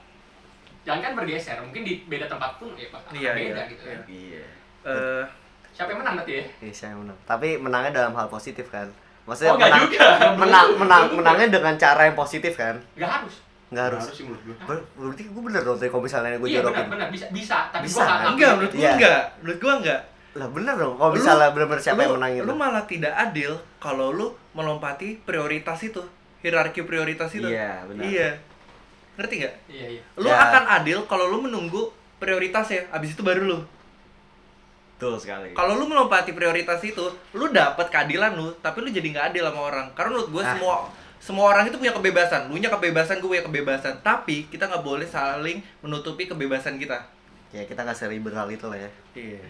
Jangan kan bergeser, mungkin di beda tempat pun ya bakal Iya, beda iya, gitu. iya. kan. Iya. Eh, Siapa yang menang berarti ya? Iya, saya menang. Tapi menangnya dalam hal positif kan. Maksudnya Oh, nggak menang, juga. menang, menang, menangnya dengan cara yang positif kan. Enggak harus. Nggak harus. Harus sih menurut gua. Ber- Berarti gue bener dong tadi kalau misalnya gue iya jorokin. benar bisa bisa, tapi Bisa, gua nggak kan? enggak, menurut gua Iya. enggak. Menurut gua enggak. Lah bener dong kalau Lu- misalnya bener-bener siapa lu, yang menang itu. Lu malah tidak adil kalau lu melompati prioritas itu, hierarki prioritas itu. Iya, benar. Iya. Ngerti nggak? Iya, iya. Lu Ya. akan adil kalau lu menunggu prioritasnya, abis itu baru lu. Betul sekali. Kalau lu melompati prioritas itu, lu dapat keadilan lu, tapi lu jadi nggak adil sama orang. Karena menurut gue Ah. semua semua orang itu punya kebebasan. Lu nya kebebasan, gue punya kebebasan. Tapi kita nggak boleh saling menutupi kebebasan kita. Ya kita nggak seriberal itu lah ya. Iya.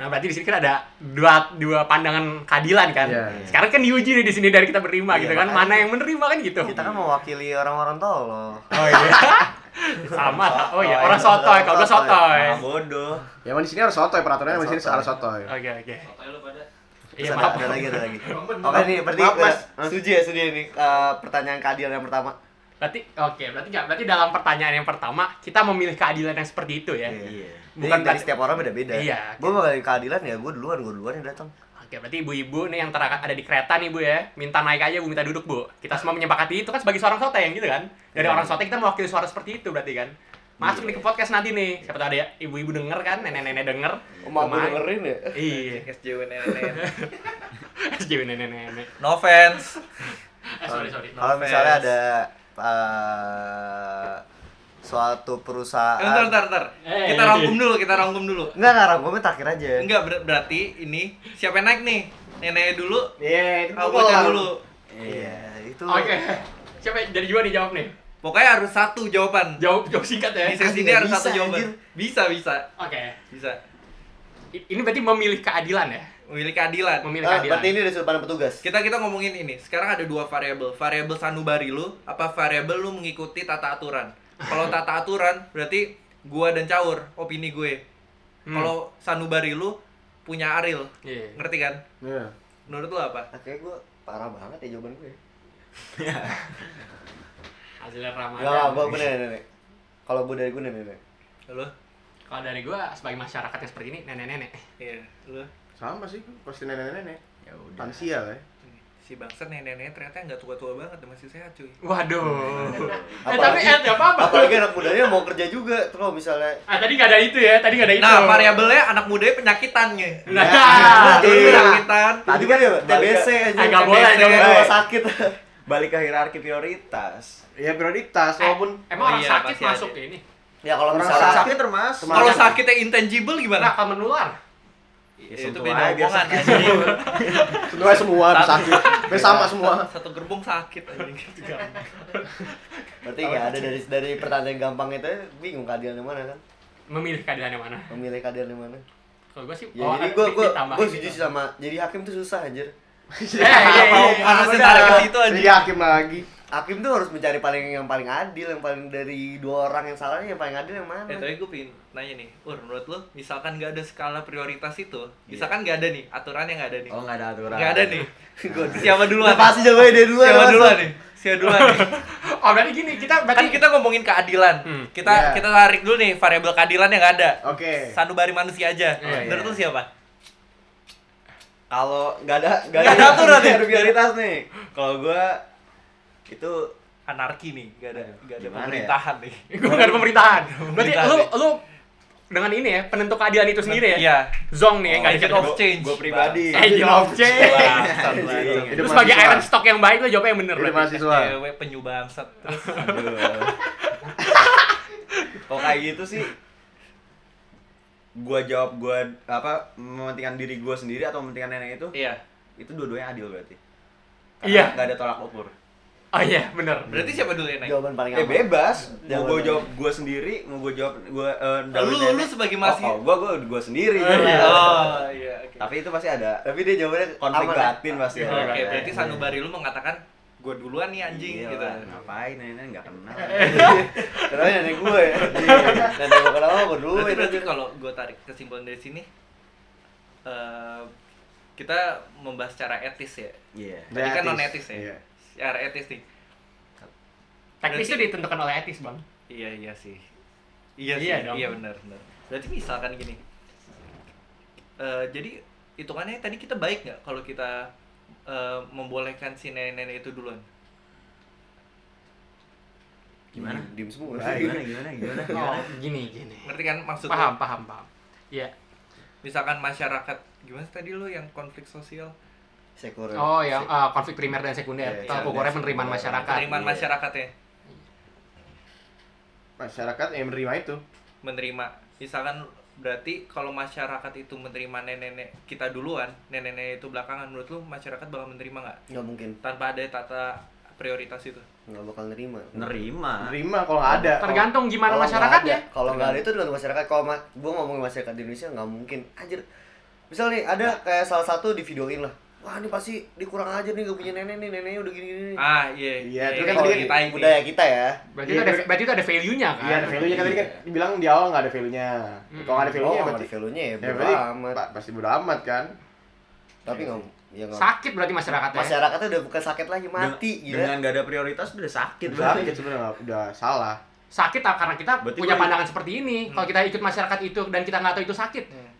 Nah, berarti di sini kan ada dua dua pandangan keadilan kan. Iya. Sekarang kan diuji nih di sini dari kita berlima Iya, gitu kan. makanya. Mana yang menerima kan gitu. Kita kan mewakili orang-orang tolol. Oh iya. Sama. Oh iya, orang sotoy, kalau gue sotoy. Bodoh. Ya di sini harus sotoy peraturannya di sini harus sotoy. Oke, oke. Terus Iya, ada, maaf. ada lagi, ada lagi. Oke nih, berarti Maaf, Mas. udah- setuju ya, setuju ini eh, pertanyaan keadilan yang pertama. Berarti oke, berarti enggak berarti dalam pertanyaan yang pertama kita memilih keadilan yang seperti itu ya. Iya. Iya. Bukan dari setiap orang beda-beda. Iya. Gue bakal keadilan ya, gue duluan, gue duluan yang datang. Oke, berarti ibu-ibu nih yang ter- ada di kereta nih Bu ya, minta naik aja Bu, minta duduk Bu. Kita semua menyepakati itu kan sebagai seorang sote yang gitu kan. Dari Iya. orang sote kita mewakili suara seperti itu berarti kan. Masuk nih ke podcast nanti nih. Siapa tahu ada ya ibu-ibu denger kan, nenek-nenek denger. Emak gue dengerin ya. Iya. SJW nenek. SJW nenek-nenek. No offense. Eh, sorry, sorry. Kalau No misalnya offense. ada eh, suatu perusahaan Bentar, bentar, bentar. Eh, Kita rangkum dulu, kita rangkum dulu. Enggak, enggak, rangkumnya terakhir aja Enggak, ber- berarti ini siapa yang naik nih? Neneknya dulu, Iya, itu bocah lah. dulu. Iya, itu Oke. Siapa dari juga nih jawab nih? Pokoknya harus satu jawaban. Jawab jawab singkat ya. Di sesi ini nggak harus bisa, satu jawaban. anjir. Bisa, bisa. Oke. Bisa. I- Ini berarti memilih keadilan ya? Memilih keadilan. Memilih Ah, keadilan. berarti ini dari sudut pandang petugas Kita kita ngomongin ini. Sekarang ada dua variabel. Variabel sanubari lu apa variabel lu mengikuti tata aturan. Kalau tata aturan berarti gua dan caur opini gue. Hmm. Kalau sanubari lu punya Aril. Iya. Ngerti kan? Iya. Menurut lu apa? Akhirnya gue parah banget ya jawaban gue Hasilnya Ramadan. Enggak, gue gue nenek-nenek Kalau gue dari gue nenek-nenek Lu? Kalau dari gua sebagai masyarakat yang seperti ini nenek-nenek. Iya, lu. Sama sih, pasti nenek-nenek. Ya udah. Lansia lah ya. Si bangsat nenek-nenek ternyata nggak tua-tua banget, masih sehat cuy. Waduh. eh Apalagi- tapi eh enggak apa-apa. Apalagi anak mudanya mau kerja juga Terus kalau misalnya Ah tadi nggak ada itu ya, tadi nggak ada itu. Nah, variabelnya anak mudanya penyakitannya. Nah, Jadi iya. penyakitan. Tadi kan ya TBC aja Ah, nggak boleh, nggak boleh. sakit Balik ke hierarki prioritas. Iya prioritas, Eh, walaupun emang Oh orang iya, sakit masuk ini. Ya kalau Orang misalnya sakit termasuk. Kalau sakitnya intangible Nah, gimana? akan menular. Ya, itu beda omongan sakit. anjing. semua semua sakit. Sama semua. Satu gerbong sakit anjing. Berarti nggak ada dari dari pertanyaan gampang itu bingung keadilan yang mana kan Memilih keadilan yang mana? Memilih keadilan yang mana Kalau gua sih Ya oh, jadi gue gue gue gitu. setuju sih sama jadi hakim tuh susah anjir iya, iya. Harus Udah. ditarik ke situ anjing. Hakim tuh harus mencari paling yang paling adil yang paling dari dua orang yang salahnya yang paling adil yang mana Eh, tapi gue pengen nanya nih, Ur, menurut lu, misalkan nggak ada skala prioritas itu, misalkan nggak ada nih, aturannya nggak ada nih, Oh, nggak ada aturan. nggak ada nih, siapa duluan? Udah pasti jawabannya dia duluan Siapa duluan nih? Siapa duluan nih? Oh, berarti gini, kita Kan berarti kita ngomongin keadilan, Hmm. kita Iya. kita tarik dulu nih variabel keadilan yang nggak ada. Oke. Sanubari manusia aja. Iya, Menurut iya. lu siapa? Kalau nggak ada nggak Nggak ada aturan ada nih. prioritas nih. Kalau gua itu Anarki nih, nggak ada nggak ada Gimana ya? pemerintahan nih. gue nggak ada pemerintahan. Berarti lu lu dengan ini ya penentu keadilan itu sendiri ya. Iya. Zong nih, nggak Agent of change. Gua pribadi. Agent of change. Bangsat, Anjing. bangsat. Hidup Lu sebagai iron stock yang baik lu jawabnya yang bener Hidup berarti. mahasiswa. Penyu bangsat. Terus Aduh. Kalau kayak gitu sih gua jawab gua apa mementingkan diri gua sendiri atau mementingkan nenek itu iya. itu dua-duanya adil berarti Iya. nggak ada tolak ukur Oh iya, bener. Berarti siapa dulu yang naik? jawaban paling eh bebas mau Jawaban gua paling- jawab gua sendiri mau gua jawab gua eh, Lu lu sebagai masih oh, gua gua gua sendiri Oh, iya. Oh, iya, oke. tapi itu pasti ada tapi dia jawabannya konflik aman, ya? batin pasti Oke, ada. Oke, berarti sanubari lu mengatakan gue duluan nih anjing Iya gitu. ngapain nenek nggak kenal Karena nenek gue ya nenek gue kenapa gue dulu Berarti, itu berarti kalau gue tarik kesimpulan dari sini eh, kita membahas secara etis ya. iya Tadi kan non etis ya. Iya. Secara etis nih. Teknis itu ditentukan oleh etis, Bang. Iya iya sih. Iya Iya sih. dong. Iya benar benar. Berarti misalkan gini. eh, jadi hitungannya tadi kita baik nggak kalau kita eh, membolehkan si nenek-nenek itu duluan? gimana diem semua gimana gimana gimana Oh, gini, gini. Ngerti kan maksud lu? Paham, paham, paham. Iya. Misalkan masyarakat gimana tadi lu yang konflik sosial? Sekor Oh, yang uh, konflik primer dan sekunder. Ukurnya iya. penerimaan masyarakat. Penerimaan Iya. masyarakatnya Masyarakat yang menerima itu. menerima. Misalkan berarti kalau masyarakat itu menerima nenek-nenek kita duluan, nenek-nenek itu belakangan menurut lu masyarakat bakal menerima nggak? nggak mungkin Tanpa ada tata prioritas itu. nggak bakal nerima nerima Menerima kalau nggak ada. Tergantung gimana nggak masyarakatnya. kalau nggak ada itu dengan masyarakat kalau ma gue ngomongin masyarakat di Indonesia nggak mungkin anjir misal nih ada kayak salah satu di videoin lah wah ini pasti dikurang aja nih gak punya nenek nih neneknya udah gini gini Ah, iya. Iya, itu ini kan dia- kita budaya kita ya Berarti Iya, itu ada berarti itu ada value-nya kan? Iya, ada value-nya kan tadi kan dibilang di awal nggak ada value-nya. Hmm. Kalau nggak ada oh value-nya nggak berarti ada value nya ya ya berarti amat pa- pasti bodo amat kan. tapi nggak ya Sakit berarti masyarakatnya. masyarakatnya udah bukan sakit lagi mati Den- gila dengan nggak ada prioritas udah sakit Sakit berarti sebenarnya udah salah. Sakit ah, karena kita Berarti punya pandangan seperti ini. Kalau kita ikut masyarakat itu dan kita nggak tahu itu sakit. Hmm.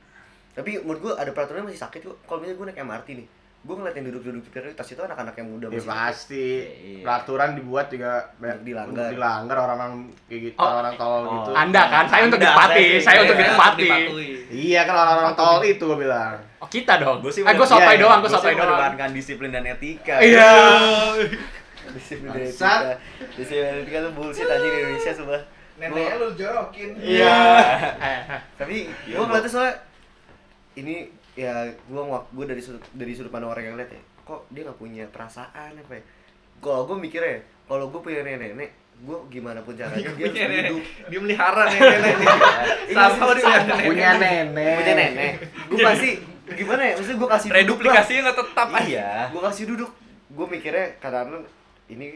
tapi menurut gua ada peraturannya masih sakit kok kalau misalnya gua naik MRT nih gua ngeliat yang duduk-duduk di prioritas itu anak-anak yang muda Ya masih pasti Iya. peraturan dibuat juga banyak Dilanggar. untuk dilanggar orang-orang kayak gitu, Oh. orang-orang tolol Oh. gitu. Anda kan, saya untuk Anda, ditepati, saya- saya untuk Iya, ditepati. dipatuhi. Iya kan orang-orang tolol itu gue bilang. Oh kita dong. Gue sih eh, gue sotoy iya, iya. doang, gue sotoy doang. mengedepankan disiplin dan etika Iya. disiplin Bangsat. etika disiplin dari etika tuh bullshit aja di Indonesia sumpah Neneknya lu jorokin. Iya. Eh. tapi gue ngeliatnya soalnya ini ya gue gue dari sudut dari sudut pandang orang yang lihat ya kok dia nggak punya perasaan apa ya kalau gue mikirnya kalau gue punya nenek gue gimana pun caranya dia harus Punya nenek. duduk Dia melihara nenek nih. Sama dia punya nenek. Punya nenek. punya nenek gue pasti gimana ya maksudnya gue kasih. Reduplikasinya nggak tetap aja. Iya. gue kasih duduk gue mikirnya karena ini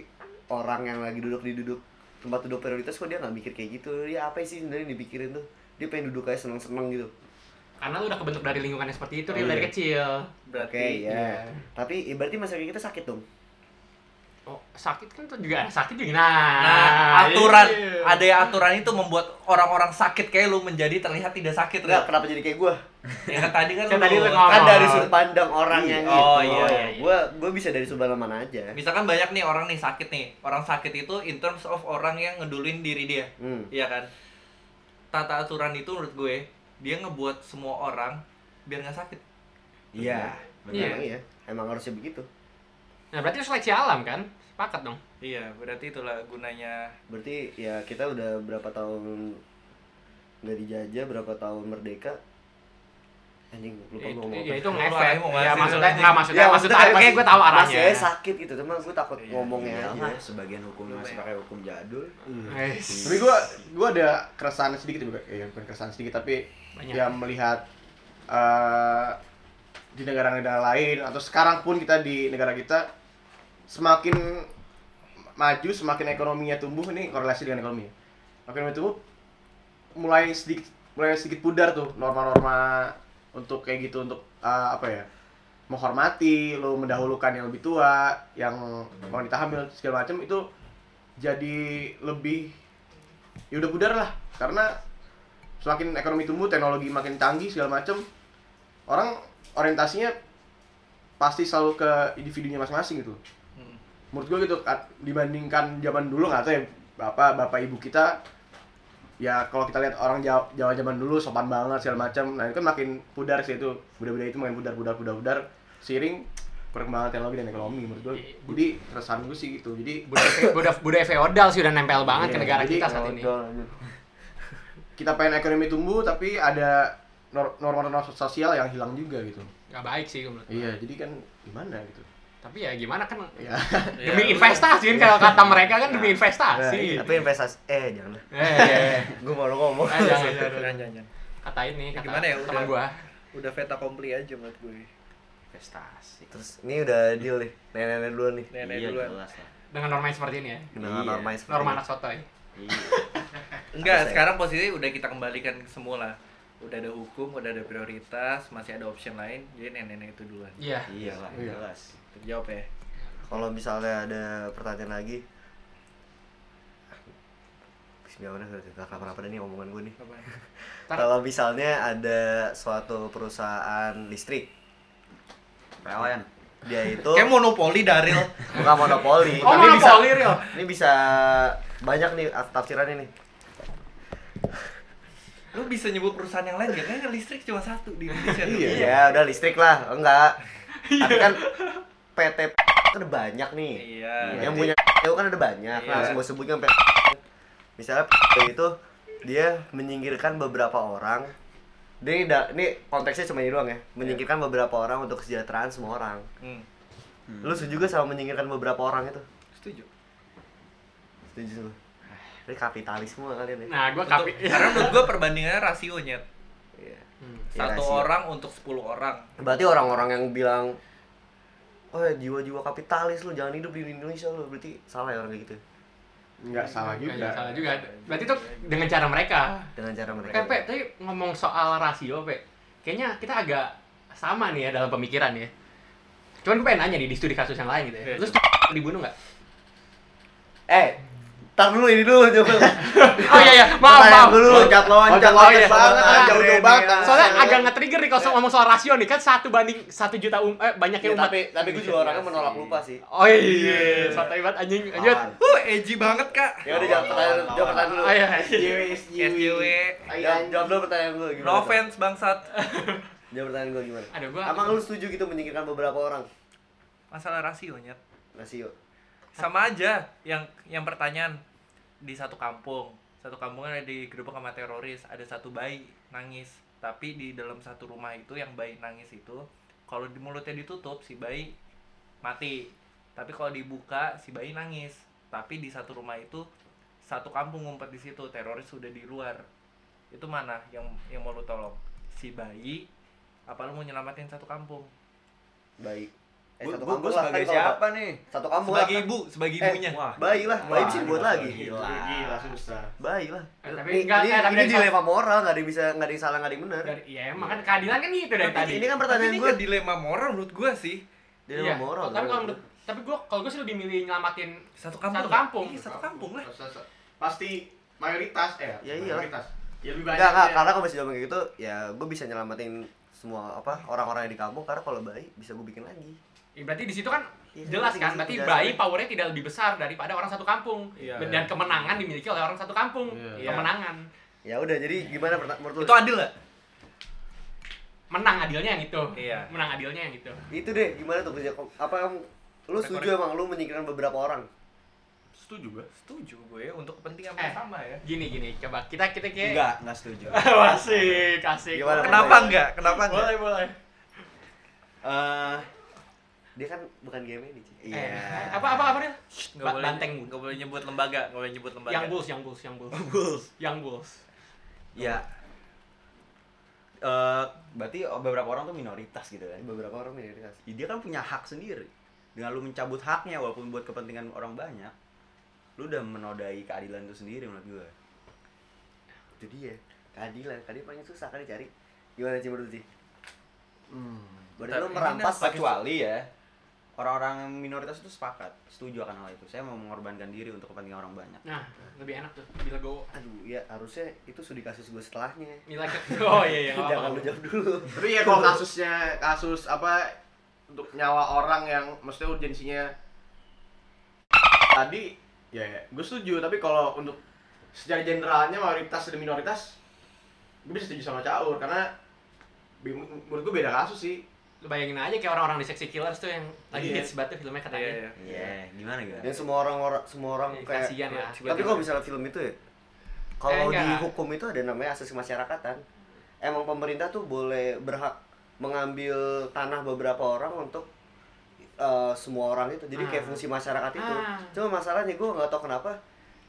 orang yang lagi duduk di duduk tempat duduk prioritas kok dia nggak mikir kayak gitu dia apa sih sebenarnya dipikirin tuh dia pengen duduk kayak seneng seneng gitu Karena lu udah kebentuk dari lingkungan yang seperti itu Oh, Ril, dari iya. kecil. Berarti oke ya iya. tapi ya berarti masa kita sakit dong Oh, sakit kan tuh juga sakit juga. Nah, Nah, aturan iya. ada yang aturan itu membuat orang-orang sakit kayak lu menjadi terlihat tidak sakit enggak kenapa jadi kayak gue Ya kan tadi kan Kan lu tadi lu ngomong. kan Oh. dari sudut pandang orang yang Oh, gitu iya, iya, iya. gue gue bisa dari sudut pandang mana aja Misalkan banyak nih orang nih sakit nih. Orang sakit itu in terms of orang yang ngedulin diri dia. hmm. Iya kan? Tata aturan itu menurut gue dia ngebuat semua orang biar nggak sakit. Iya. Iya. emang iya emang harusnya begitu Nah, berarti itu seleksi alam kan? Sepakat dong. Iya, berarti itulah gunanya berarti ya kita udah berapa tahun nggak dijajah berapa tahun merdeka anjing lupa Itu, gue ngomong ya itu ngefek. Ya maksudnya anjing. maksudnya Ya, maksudnya maksudnya kayak gue tahu masih arahnya. aja sakit gitu cuma gue takut Iya. ngomongnya Iya sebagian hukum masih pakai hukum jadul. Eh, Tapi gua gua ada keresahan sedikit juga, ya bukan keresahan sedikit tapi Banyak. ya melihat eh, di negara-negara lain atau sekarang pun kita di negara kita semakin maju, semakin ekonominya tumbuh ini korelasi dengan ekonomi. Makin tumbuh mulai sedikit mulai sedikit pudar tuh norma-norma untuk kayak gitu untuk eh, apa ya menghormati, lo mendahulukan yang lebih tua, yang wanita hamil segala macam itu jadi lebih ya udah pudar lah karena semakin ekonomi tumbuh teknologi makin canggih segala macam orang orientasinya pasti selalu ke individunya masing-masing gitu Hmm. menurut gue gitu dibandingkan zaman dulu nggak tahu ya bapak bapak ibu kita ya kalau kita lihat orang Jawa, Jawa zaman dulu sopan banget segala macam. Nah itu kan makin pudar sih itu. Budaya-budaya itu makin pudar pudar pudar pudar. Seiring perkembangan teknologi dan ekonomi menurut gue jadi keresahan gue sih gitu. Jadi budaya budaya, budaya feodal sih udah nempel banget ke Iya, negara jadi kita saat ini. kita pengen ekonomi tumbuh tapi ada nor- norma-norma sosial yang hilang juga gitu. Gak baik sih menurut. iya jadi kan gimana gitu Tapi ya gimana kan ya Ya, demi investasi kan kalau kata mereka kan demi investasi. tapi investasi eh jangan Eh, gue baru ngomong eh, jangan, jangan, Jangan, jangan. jangan, jangan. Kata ini, kata Gimana ya, teman udah- gua. Udah veta kompli aja menurut gue. Investasi. terus ini udah deal nih nenek-nenek dulu nih Nenek iya, duluan. jelas lah. Dengan norma yang seperti ini ya. dengan Iya. norma yang seperti Norma anak sotoy. Iya. Enggak, ya. sekarang posisi udah kita kembalikan ke semula. Udah ada hukum, udah ada prioritas, masih ada option lain. Jadi nenek-nenek itu duluan. Iya. Iya lah, Iya. jelas. Terjawab ya. kalau misalnya ada pertanyaan lagi Bismillah udah udah kenapa-napa dah nih omongan gue nih kalau misalnya ada suatu perusahaan listrik PLN. dia itu Kayak monopoli Daril. bukan monopoli Oh, tapi bisa monopoli, Ril. ini bisa banyak nih tafsirannya nih Lu bisa nyebut perusahaan yang lain gak? Kan listrik cuma satu di Indonesia. Iya. ya udah listrik lah enggak tapi kan PT kan ada banyak nih Iya. yang punya itu kan ada banyak Iya. langsung gue sebutkan PT misalnya PT itu dia menyingkirkan beberapa orang ini da- ini konteksnya cuma ini doang ya menyingkirkan beberapa orang untuk kesejahteraan semua orang Hmm. lu setuju gak sama menyingkirkan beberapa orang itu Setuju. setuju lu ini kapitalisme kalian ya Nah, gua Untuk- kapi. karena menurut gua perbandingannya rasionya. Iya. Hmm. Ya, Satu rasio. orang untuk 10 orang. berarti orang-orang yang bilang oh jiwa-jiwa kapitalis lu jangan hidup di Indonesia lu berarti salah ya orang kayak gitu nggak salah Nggak juga salah juga. Berarti tuh dengan cara mereka. dengan cara mereka Eh, Pe, tadi ngomong soal rasio, Pe. Kayaknya kita agak sama nih ya dalam pemikiran ya. Cuman gue pengen nanya nih di studi kasus yang lain gitu ya. Iya. Lu dibunuh nggak? eh tar dulu ini dulu coba Oh iya iya, maaf maaf. dulu loncat loncat iya. banget Ah, jauh-jauh banget Soalnya agak nge-trigger nih kalau ngomong soal rasio nih kan satu banding satu juta um, eh banyaknya Ya, umat. tapi tapi gue juga orangnya menolak lupa sih Oh iya, santai banget anjing. Lanjut. Aman. Uh, edgy banget, Kak. ya udah jawab pertanyaan dulu jawab pertanyaan dulu Oh iya. SJW. jawab, jawab dulu pertanyaan gue gimana No offense, bangsat. jawab pertanyaan gue gimana Ada gua. emang lu setuju gitu menyingkirkan beberapa orang Masalah rasionya. rasio Sama aja yang yang pertanyaan di satu kampung. Satu kampung ada digerebek sama teroris ada satu bayi nangis. Tapi di dalam satu rumah itu yang bayi nangis itu kalau di mulutnya ditutup si bayi mati. Tapi kalau dibuka si bayi nangis. Tapi di satu rumah itu satu kampung ngumpet di situ teroris sudah di luar. Itu mana yang yang mau lu tolong? Si bayi apa lu mau nyelamatin satu kampung? Baik eh Gua- satu kampung lah sebagai kan siapa nih? satu kampung sebagai lah ibu sebagai Eh, ibunya Wah, bayi lah bayi bisa dibuat lagi gila. Gila susah. bayi lah Eh, tapi ini, enggak- ini, eh, tapi ini dilema moral nggak ada yang bisa nggak ada yang salah nggak ada yang benar Dari, ya emang kan keadilan kan gitu dari Tapi tadi. ini kan pertanyaan gue kan dilema moral menurut gua sih dilema Iya, moral Tapi kalau menurut tapi gua kalau gua sih lebih milih nyelamatin satu kampung Satu kampung. Iya, satu kampung lah Pasti mayoritas eh Ya mayoritas. Ya lebih banyak. Enggak, enggak, ya. karena kalau masih kayak gitu ya gue bisa nyelamatin semua apa orang-orang yang di kampung karena kalau bayi bisa gue bikin lagi Ya, berarti di situ kan Iya, jelas kan, berarti bayi powernya tidak lebih besar daripada orang satu kampung Iya. dan kemenangan dimiliki oleh orang satu kampung Iya. kemenangan ya udah jadi gimana perta- menurut lu itu adil gak? menang adilnya yang itu Iya. menang adilnya yang itu itu deh gimana tuh kerja apa kamu lu setuju emang lu menyingkirkan beberapa orang Setuju gue. setuju gue untuk kepentingan Eh. bersama ya gini gini coba kita kita kayak Enggak, enggak setuju. asik Gimana, kenapa enggak? kenapa enggak? boleh boleh Eh, dia kan bukan game ini Ci. iya. Eh, apa apa apa nih Nggak boleh, banteng nggak boleh nyebut lembaga, nggak boleh nyebut lembaga. yang bulls yang bulls yang bulls Bulls. yang bulls Ya. Eh, berarti beberapa orang tuh minoritas gitu kan. beberapa orang minoritas Ya, dia kan punya hak sendiri. Dengan lu mencabut haknya walaupun buat kepentingan orang banyak, lu udah menodai keadilan itu sendiri menurut gue. itu dia keadilan keadilan paling susah kan dicari gimana sih menurut sih Hmm. berarti lu merampas Kecuali ya orang-orang minoritas itu sepakat, setuju akan hal itu. Saya mau mengorbankan diri untuk kepentingan orang banyak. nah lebih enak tuh bila gue aduh ya harusnya itu sudah kasus gue setelahnya. Mila ke oh iya iya nggak jangan lu jawab dulu. Tapi ya kalau kasusnya kasus apa untuk nyawa orang yang maksudnya urgensinya tadi ya, ya gue setuju. Tapi kalau untuk secara generalnya mayoritas dan minoritas gue bisa setuju sama Caur. Karena menurut gue beda kasus sih bayangin aja kayak orang-orang di Sexy Killers tuh yang lagi Iya. hits banget tuh filmnya Iya, katanya iya. Iya, gimana gimana? dan semua orang orang semua orang Eh, kayak kasihan ya. tapi kalau misalnya film itu ya kalau Eh, di hukum itu ada namanya asas kemasyarakatan emang pemerintah tuh boleh berhak mengambil tanah beberapa orang untuk eh, semua orang itu jadi kayak Ah. fungsi masyarakat itu Ah. cuma masalahnya gue nggak tahu kenapa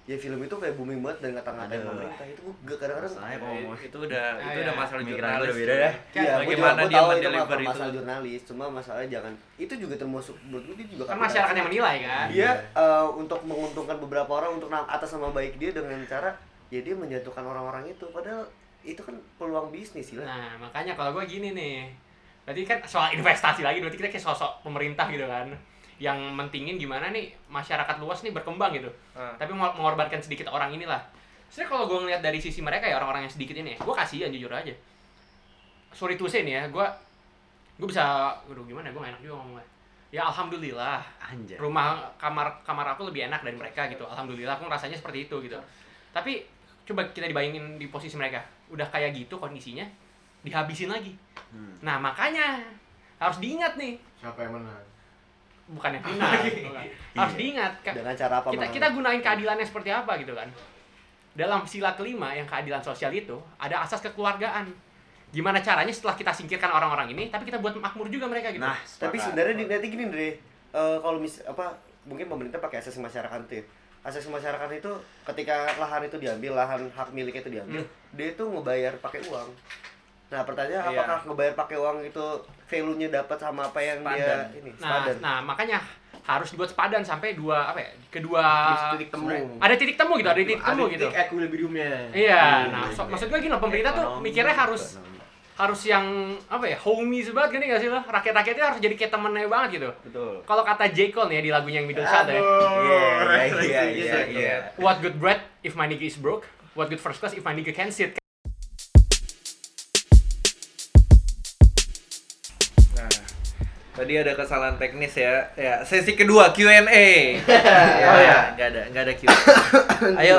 ya film itu kayak booming banget dan ngata-ngatain pemerintah. Itu gue kadang-kadang kalau mau itu udah Ah, itu iya. udah masalah Pemikiran jurnalis. udah beda. Iya, gue juga Bagaimana gue dia tahu itu mendeliver masalah, itu. masalah jurnalis, cuma masalahnya jangan itu juga termasuk menurut gue dia juga kan masyarakat yang menilai kan? Dia eh, untuk menguntungkan beberapa orang untuk na- atas nama baik dia dengan cara ya dia menjatuhkan orang-orang itu. Padahal itu kan peluang bisnis sih lah nah makanya kalau gue gini nih. Berarti kan soal investasi lagi berarti kita kayak sosok pemerintah gitu kan yang mentingin gimana nih masyarakat luas nih berkembang gitu. Ah. tapi mau mengorbankan sedikit orang inilah. Sebenarnya kalau gue ngeliat dari sisi mereka ya orang-orang yang sedikit ini gue kasihan jujur aja. Sorry to say nih ya gue gue bisa aduh gimana gue gak enak juga ngomongnya. Ya alhamdulillah Anjay. rumah kamar kamar aku lebih enak dari mereka gitu. Alhamdulillah aku rasanya seperti itu gitu. Tapi coba kita dibayangin di posisi mereka. Udah kayak gitu kondisinya dihabisin lagi. Hmm. nah makanya harus diingat nih. Siapa yang menang bukan yang final bukan. harus Iya. diingat Ka- dengan cara apa kita kita gunain keadilannya seperti apa gitu kan. Dalam sila kelima yang keadilan sosial itu ada asas kekeluargaan. Gimana caranya setelah kita singkirkan orang-orang ini tapi kita buat makmur juga mereka gitu. Nah, tapi sebenarnya di- nanti gini deh eh, kalau mis apa mungkin pemerintah pakai asas masyarakat tuh ya. asas masyarakat itu ketika lahan itu diambil lahan hak miliknya itu diambil dia itu ngebayar pakai uang. Nah pertanyaan Iya. apakah ngebayar pakai uang itu value-nya dapat sama apa yang dia Sepadan. ini nah sepadan nah makanya harus dibuat sepadan sampai dua apa ya kedua titik temu ada titik temu gitu ada titik temu gitu titik equilibriumnya iya nah so- maksud gue gini loh pemerintah tuh Ekonomi, mikirnya harus ekonomi. harus yang apa ya homey banget gini gak sih lo rakyat-rakyatnya harus jadi kayak temennya banget gitu Betul. kalau kata J. Cole nih ya di lagunya yang Middle Child ya Iya, iya, iya, iya, iya. What good bread if my nigga is broke? What good first class if my nigga can sit? Tadi ada kesalahan teknis ya. Ya, sesi kedua Q&A. Oh, iya. Enggak ada, enggak ada Q. Ayo.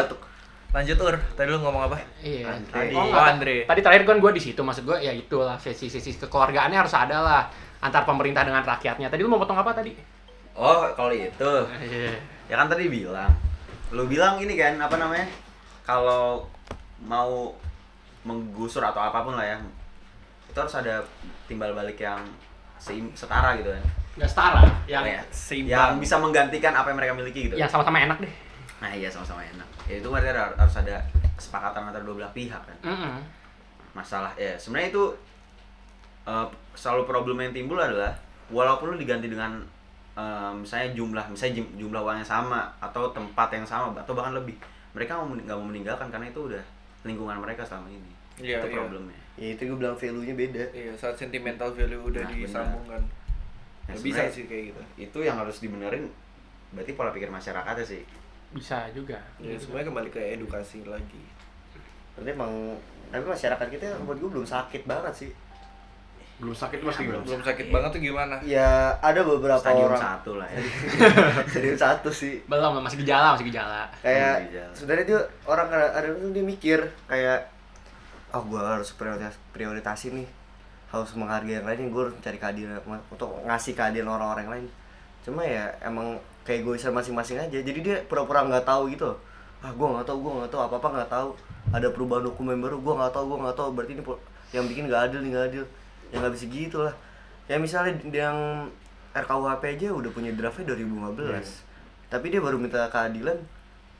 Lanjut Ur. Tadi lu ngomong apa? Iya. Andre. Oh, Oh. Andre. Tadi terakhir kan gue di situ, maksud gue ya itulah sesi-sesi kekeluargaannya harus ada lah antar pemerintah dengan rakyatnya. Tadi lu mau potong apa tadi? Oh, kalau itu. Iya. Ya kan tadi bilang. Lu bilang ini kan apa namanya? kalau mau menggusur atau apa pun lah ya itu harus ada timbal balik yang seim- setara gitu kan. Nggak setara yang Ya, Seimbang. yang bisa menggantikan apa yang mereka miliki gitu. Yang sama-sama enak deh. Nah iya sama-sama enak. Ya itu berarti har- harus ada kesepakatan antara dua belah pihak kan. Mm-mm. masalah ya sebenarnya itu eh, selalu problem yang timbul adalah walaupun lu diganti dengan eh, misalnya jumlah misalnya jum- jumlah uangnya sama atau tempat yang sama atau bahkan lebih mereka nggak mau meninggalkan karena itu udah lingkungan mereka selama ini. Iya, itu iya. problemnya ya itu gue bilang value nya beda. Iya, saat sentimental value udah Nah, disambungkan. Nah, Nggak bisa sih kayak gitu. itu yang harus dibenerin berarti pola pikir masyarakatnya sih. Bisa juga. Ya, semuanya kembali ke edukasi lagi. berarti emang tapi masyarakat kita buat gue belum sakit banget sih. Belum sakit mas gimana? Belum sakit banget tuh gimana? ya ada beberapa stadium orang. satu lah ya. Stadium satu sih. Belum masih gejala masih gejala. Kayak sebenarnya dia orang ada ada tuh dia mikir kayak oh gue harus prioritas prioritasin nih. Harus menghargai yang lain gue harus mencari keadilan untuk ngasih keadilan orang-orang lain. Cuma ya emang kayak gue masing-masing aja. Jadi dia pura-pura nggak tahu gitu ah gue nggak tahu gue nggak tahu apa apa nggak tahu. Ada perubahan hukum yang baru gue nggak tahu gue nggak tahu. Berarti ini yang bikin nggak adil nih nggak adil. Ya nggak bisa gitu lah. Ya misalnya yang RKUHP aja udah punya draftnya 2015 tapi dia baru minta keadilan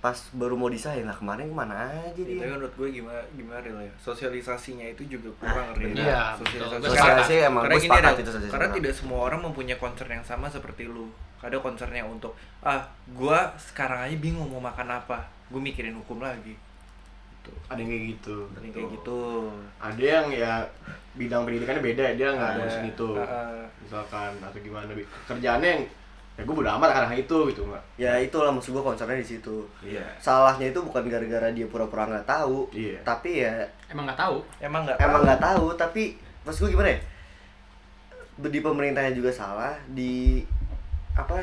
pas baru mau disahin lah kemarin ke mana aja Itu dia menurut gue gimana gimana Ril, ya? Sosialisasinya itu juga kurang Ril. benar. Iya, Sosialisasi. Sosialisasi emang karena gue gini sepakat itu sosialisasi karena tidak semua orang mempunyai concern yang sama seperti lu. Ada concernnya untuk ah gua sekarang aja bingung mau makan apa. Gue mikirin hukum lagi. Gitu. ada yang kayak gitu Jadi kayak gitu. ada yang ya bidang pendidikannya beda dia nggak Ada. ngurusin itu Heeh. misalkan atau gimana Bi. kerjaannya yang ya gue bodo amat karena itu gitu nggak ya itulah maksud gue concernnya di situ. Iya. Salahnya itu bukan gara-gara dia pura-pura nggak tahu Iya. tapi ya emang nggak tahu? Emang nggak emang nggak tahu tapi maksud gue gimana ya? Di pemerintahnya juga salah di apa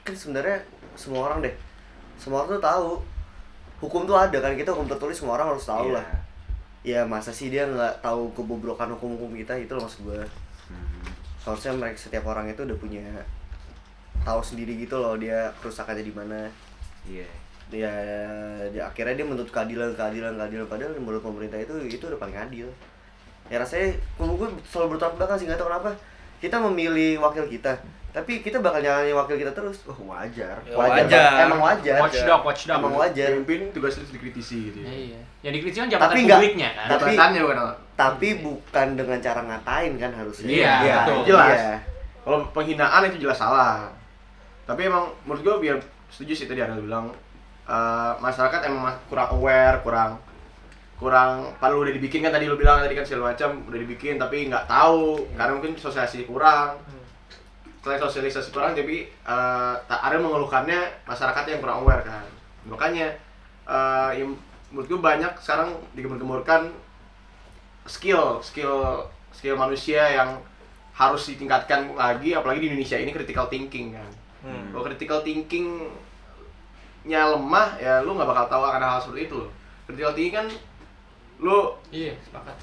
kan sebenarnya semua orang deh semua orang tuh tahu. Hukum tuh ada kan kita hukum tertulis semua orang harus tahu Iya. lah. Ya masa sih dia nggak tahu kebobrokan hukum-hukum kita itu loh maksud gue Hmm. harusnya mereka setiap orang itu udah punya tahu sendiri gitu loh dia kerusakannya di mana. Iya. Ya, ya akhirnya dia menuntut keadilan keadilan keadilan. Padahal menurut pemerintah itu itu udah paling adil. Ya rasanya kalau gue selalu bertolak belakang sih nggak tahu kenapa. Kita memilih wakil kita tapi kita bakal nyalain wakil kita terus. Oh wajar. Ya, wajar, wajar. Bang. emang wajar. Watchdog watchdog emang wajar. Pemimpin tugasnya harus dikritisi gitu Ya, ya iya. Yang dikritisi kan jabatan Tapi nggak- publiknya kan. tapi- bukan tapi bukan dengan cara ngatain kan harusnya. Iya, betul. Jelas. iya. kalau penghinaan itu jelas salah tapi emang menurut gue biar setuju sih tadi ada bilang eh, masyarakat emang kurang aware kurang kurang kalau udah dibikin kan tadi lu bilang tadi kan segala macam udah dibikin tapi nggak tahu karena mungkin sosialisasi kurang. Selain sosialisasi kurang tapi eh, tak ada mengeluhkannya masyarakat yang kurang aware kan. Makanya eh, yang menurut gue banyak sekarang digemur-gemurkan skill skill skill manusia yang harus ditingkatkan lagi apalagi di Indonesia ini critical thinking kan Hmm. kalau critical thinking nya lemah ya lu nggak bakal tahu akan hal seperti itu. Critical thinking kan lu iya sepakat.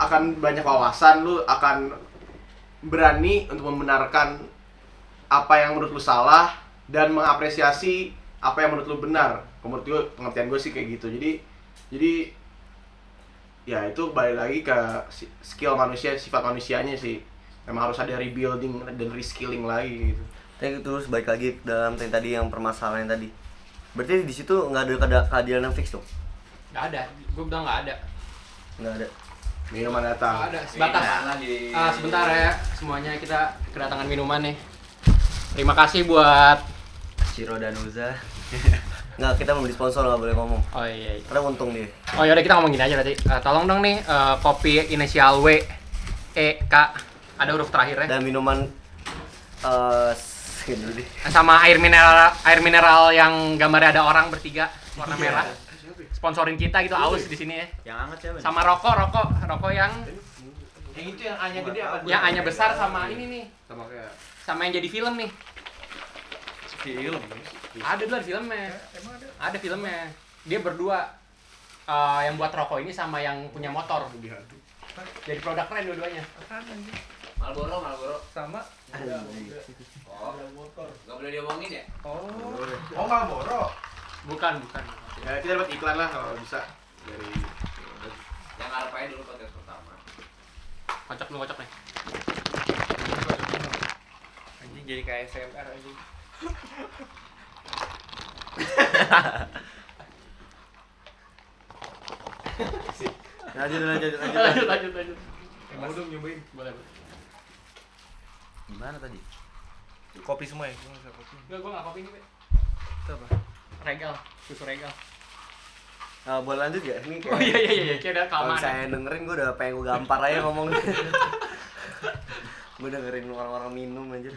akan banyak wawasan lu akan berani untuk membenarkan apa yang menurut lu salah dan mengapresiasi apa yang menurut lu benar. Menurut gue pengertian gue sih kayak gitu. Jadi jadi ya itu balik lagi ke skill manusia sifat manusianya sih. Memang harus ada rebuilding dan reskilling lagi gitu Tapi terus balik lagi dalam yang tadi yang permasalahan yang tadi. Berarti di situ nggak ada keada- keadilan yang fix dong nggak ada. Gue bilang nggak ada. Nggak ada. Minuman nggak datang ada. Sebatas. Lagi. Ah, sebentar ya. Semuanya kita kedatangan minuman nih. Terima kasih buat Ciro dan Uza nggak kita mau beli sponsor nggak boleh ngomong. Oh iya, iya. karena untung dia. Oh yaudah kita ngomong gini aja berarti. Eh, tolong dong nih eh, kopi inisial W E K. Ada huruf terakhirnya. Dan minuman eh deh sama air mineral air mineral yang gambarnya ada orang bertiga warna Iya. merah. Sponsorin kita gitu aus di sini ya. Yang hangat siapa sama rokok rokok rokok yang yang itu yang hanya gede apa? yang hanya besar sama ini nih. Sama kayak sama yang jadi film nih. Film. ada dulu ada filmnya. Ada? Filmnya. Dia berdua eh, yang buat rokok ini sama yang punya motor. Jadi produk keren dua-duanya Malboro, Malboro. Sama. Oh, nggak boleh diomongin ya? Oh. oh Marlboro Bukan, bukan. Ya, kita dapat iklan lah kalau bisa dari Yang ngarep aja dulu podcast pertama. Kocok lu kocok nih. Anjing jadi kayak SMR anjing. Lanjut, lanjut, lanjut. Lanjut, lanjut, lanjut. Mau dong nyobain. Boleh, boleh. Gimana tadi? Kopi semua ya? Nggak bisa kopi. Gua enggak kopi nih, Be. Itu apa? Regal, susu regal. Nah, boleh lanjut gak? Ini kayak Oh iya iya iya, kayak ada kalau keamanan. saya dengerin gue udah pengen gue gampar aja ngomong. gue dengerin orang-orang minum anjir.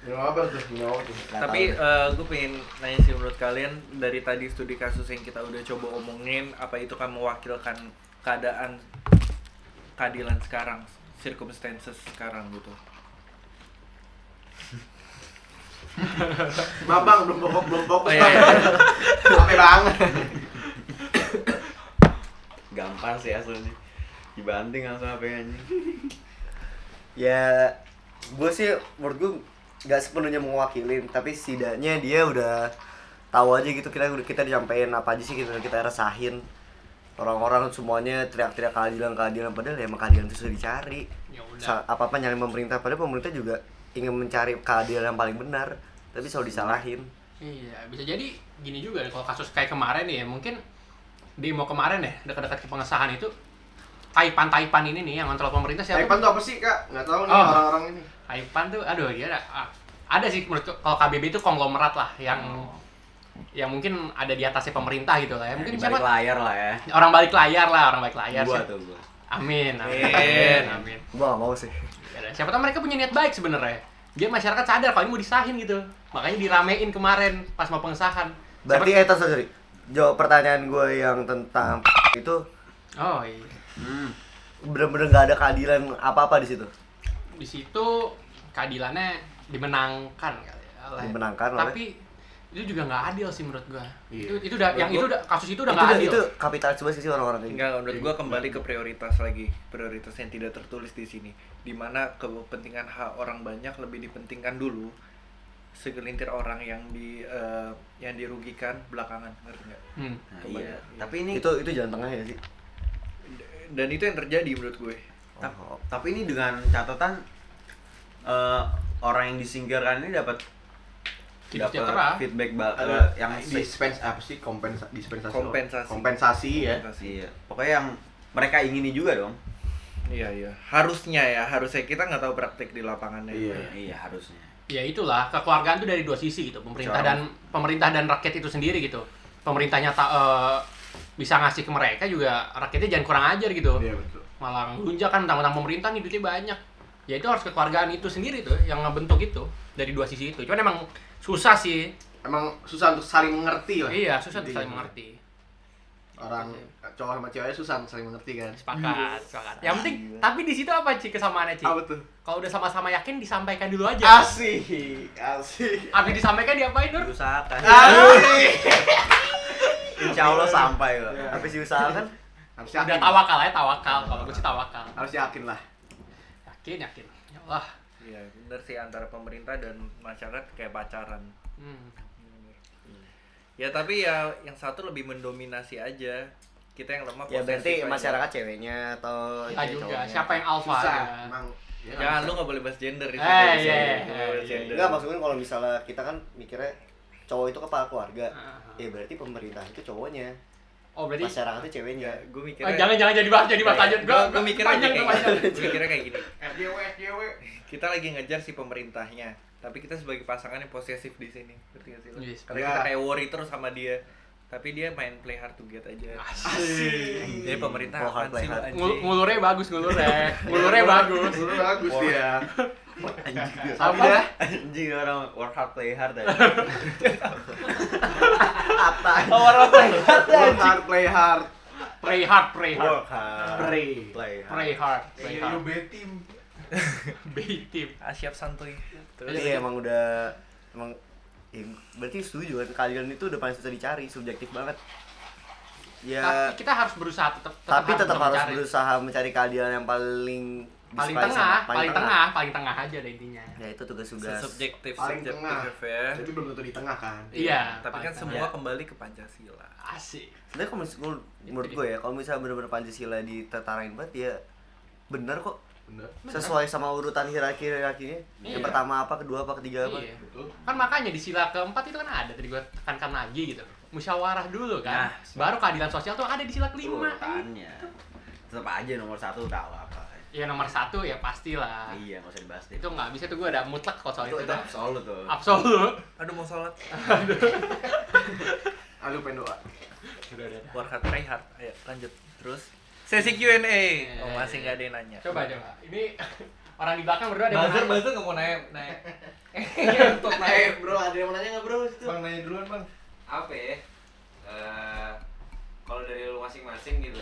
minum apa tuh? Minum apa tuh? Tapi tahu. gue pengen nanya sih menurut kalian dari tadi studi kasus yang kita udah coba omongin apa itu kan mewakilkan keadaan keadilan sekarang, circumstances sekarang gitu. Maaf bang, belum fokus, belum fokus Oh, iya, bang. iya. Banget. Gampang sih aslinya. Dibanting langsung apa anjing. ya gue sih menurut gue nggak sepenuhnya mewakilin tapi setidaknya dia udah tahu aja gitu kita kita disampaikan apa aja sih kita kita rasain orang-orang semuanya teriak-teriak keadilan keadilan padahal ya emang keadilan itu sudah dicari Ya apa apa nyari pemerintah padahal pemerintah juga ingin mencari keadilan yang paling benar tapi selalu disalahin Iya, bisa jadi gini juga kalau kasus kayak kemarin nih ya, mungkin demo kemarin ya, dekat-dekat ke pengesahan itu Taipan-Taipan ini nih yang ngontrol pemerintah siapa? Taipan tuh apa sih kak? Nggak tahu nih Oh. orang-orang ini. Taipan tuh, aduh dia ada, ada sih menurut kalau KBB itu konglomerat lah yang yang mungkin ada di atasnya pemerintah gitu lah ya. Mungkin Di balik siapa? layar lah ya. Orang balik layar lah, orang balik layar. Gua Siapa- tuh gua. Amin, amin, Amin. amin, gue gak mau sih Ya udah, Siapa tahu mereka punya niat baik sebenarnya. Biar masyarakat sadar kalau ini mau disahin gitu. Makanya diramein kemarin pas mau pengesahan. berarti eh tos sorry jawab pertanyaan gue yang tentang itu Oh iya. Hmm. bener-bener gak ada keadilan apa-apa di situ Di situ keadilannya dimenangkan kali ya. Dimenangkan oleh- Tapi itu juga nggak adil sih menurut gua. Iya. Itu itu udah yang itu udah kasus itu udah nggak adil. itu kapitalis banget sih orang-orang gitu Enggak, menurut gua kembali ke prioritas lagi. Prioritas yang tidak tertulis di sini. Di mana kepentingan hak orang banyak lebih dipentingkan dulu. Segelintir orang yang di eh, yang dirugikan belakangan, ngerti nggak? Hmm. Nah, iya. iya. Tapi ini itu itu jalan tengah ya sih Dan itu yang terjadi menurut gue. Oh. tapi ini dengan catatan eh, orang yang disingkirkan ini dapat Hidup dapat sejahtera. feedback ba- Ada eh, yang dispens apa sih kompensa dispensasi Kompensasi. kompensasi ya iya pokoknya yang mereka ingini juga dong Iya iya. Harusnya ya, harusnya kita nggak tahu praktik di lapangannya. Iya. iya harusnya Ya itulah kekeluargaan itu dari dua sisi gitu. Pemerintah dan pemerintah dan rakyat itu sendiri gitu. Pemerintahnya tak eh, bisa ngasih ke mereka juga rakyatnya jangan kurang ajar gitu. iya betul Malah ngelunjak kan tentang pemerintah nih duitnya banyak. Ya itu harus kekeluargaan itu sendiri tuh yang ngebentuk itu dari dua sisi itu. Cuman emang susah sih. emang susah untuk saling mengerti lah Iya, susah Intinya. saling mengerti. orang cowok sama ceweknya susah untuk saling mengerti kan Sepakat, sepakat. Yang penting tapi di situ apa Ci kesamaannya Ci? apa tuh Kalau udah sama-sama yakin disampaikan dulu aja. asik asik Habis disampaikan diapain Nur? diusahakan insya Allah sampai kok Iya. habis diusaha kan harus Udah yakin tawakal ya, tawakal. Kalau gue sih tawakal. harus yakin lah Yakin, yakin. Ya Allah. Iya, bener sih antara pemerintah dan masyarakat kayak pacaran. Hmm. Ya tapi ya yang satu lebih mendominasi aja. Kita yang lemah ya berarti aja. masyarakat ceweknya atau Kita cewek juga. cowoknya? Siapa yang alpha? susah ya? emang ya, Jangan lu nggak boleh bahas gender di Eh, sini. iya, Nggak iya, iya, iya. gender. enggak maksudnya kalau misalnya kita kan mikirnya cowok itu kepala keluarga Ah. ya berarti pemerintah itu cowoknya Oh berarti masyarakat itu ceweknya gue Oh, mikirnya jangan jangan jadi bahas jadi bahas lanjut. Gua gue mikirnya panjang kayak tuh panjang. gini. Gua mikirnya kayak gini. FJW FJW Kita lagi ngejar si pemerintahnya, tapi kita sebagai pasangan yang posesif di sini. Ngerti gak sih lo? Yes. Karena Iya. kita kayak worry terus sama dia. Tapi dia main play hard to get aja. asik Jadi pemerintah Oh, hard play hard. Ngul- Ngulurnya bagus ngulurnya. Ngulurnya bagus. Ngulur bagus dia anjing tapi dah anjing orang work hard play hard aja Oh, orang play hard. work hard play hard Pray hard, pray hard. work hard Pray. play hard Pray hard, pray Iya, hard. betim Baitim. Ah, siap santuy. Terus jadi emang udah emang ya, berarti setuju kan keadilan itu udah paling susah dicari subjektif banget ya Tapi kita harus berusaha tetap tapi tetap harus mencari. berusaha mencari keadilan yang paling paling tengah, sama- paling tengah, paling tengah aja deh intinya. ya itu tugas-tugas subjektif Paling tengah. subjektif ya Tapi belum tentu di tengah kan. Iya. tapi kan paling semua tengah. kembali ke Pancasila asik. sebenarnya kalau menurut- menurut gue ya kalau misalnya benar-benar pancasila ditetarain banget ya bener kok Bener. sesuai sama urutan hierarki hierarkinya yang Iya. pertama apa kedua apa ketiga apa Iya. Betul. Kan makanya di sila keempat itu kan ada tadi gua tekankan lagi gitu. Musyawarah dulu kan. Nah, Baru keadilan sosial tuh ada di sila kelima. urutannya tetap aja nomor satu tahu apa Ya nomor satu ya pastilah. iya nggak usah dibahas deh Itu nggak bisa tuh gua ada mutlak kok soal itu itu. itu absolut tuh Absolut. aduh mau sholat Aduh pengen doa. Udah, udah, udah. work hard try hard ayo lanjut terus sesi Q&A Eh. oh, masih nggak ada yang nanya. Coba coba. Ini orang di belakang berdua ada yang buzzer mau nanya. buzzer nggak mau naik naik. Untuk naik. Bro, ada yang mau nanya nggak bro? Itu. bang nanya duluan bang. Apa ya? Eh, kalau dari lu masing-masing gitu.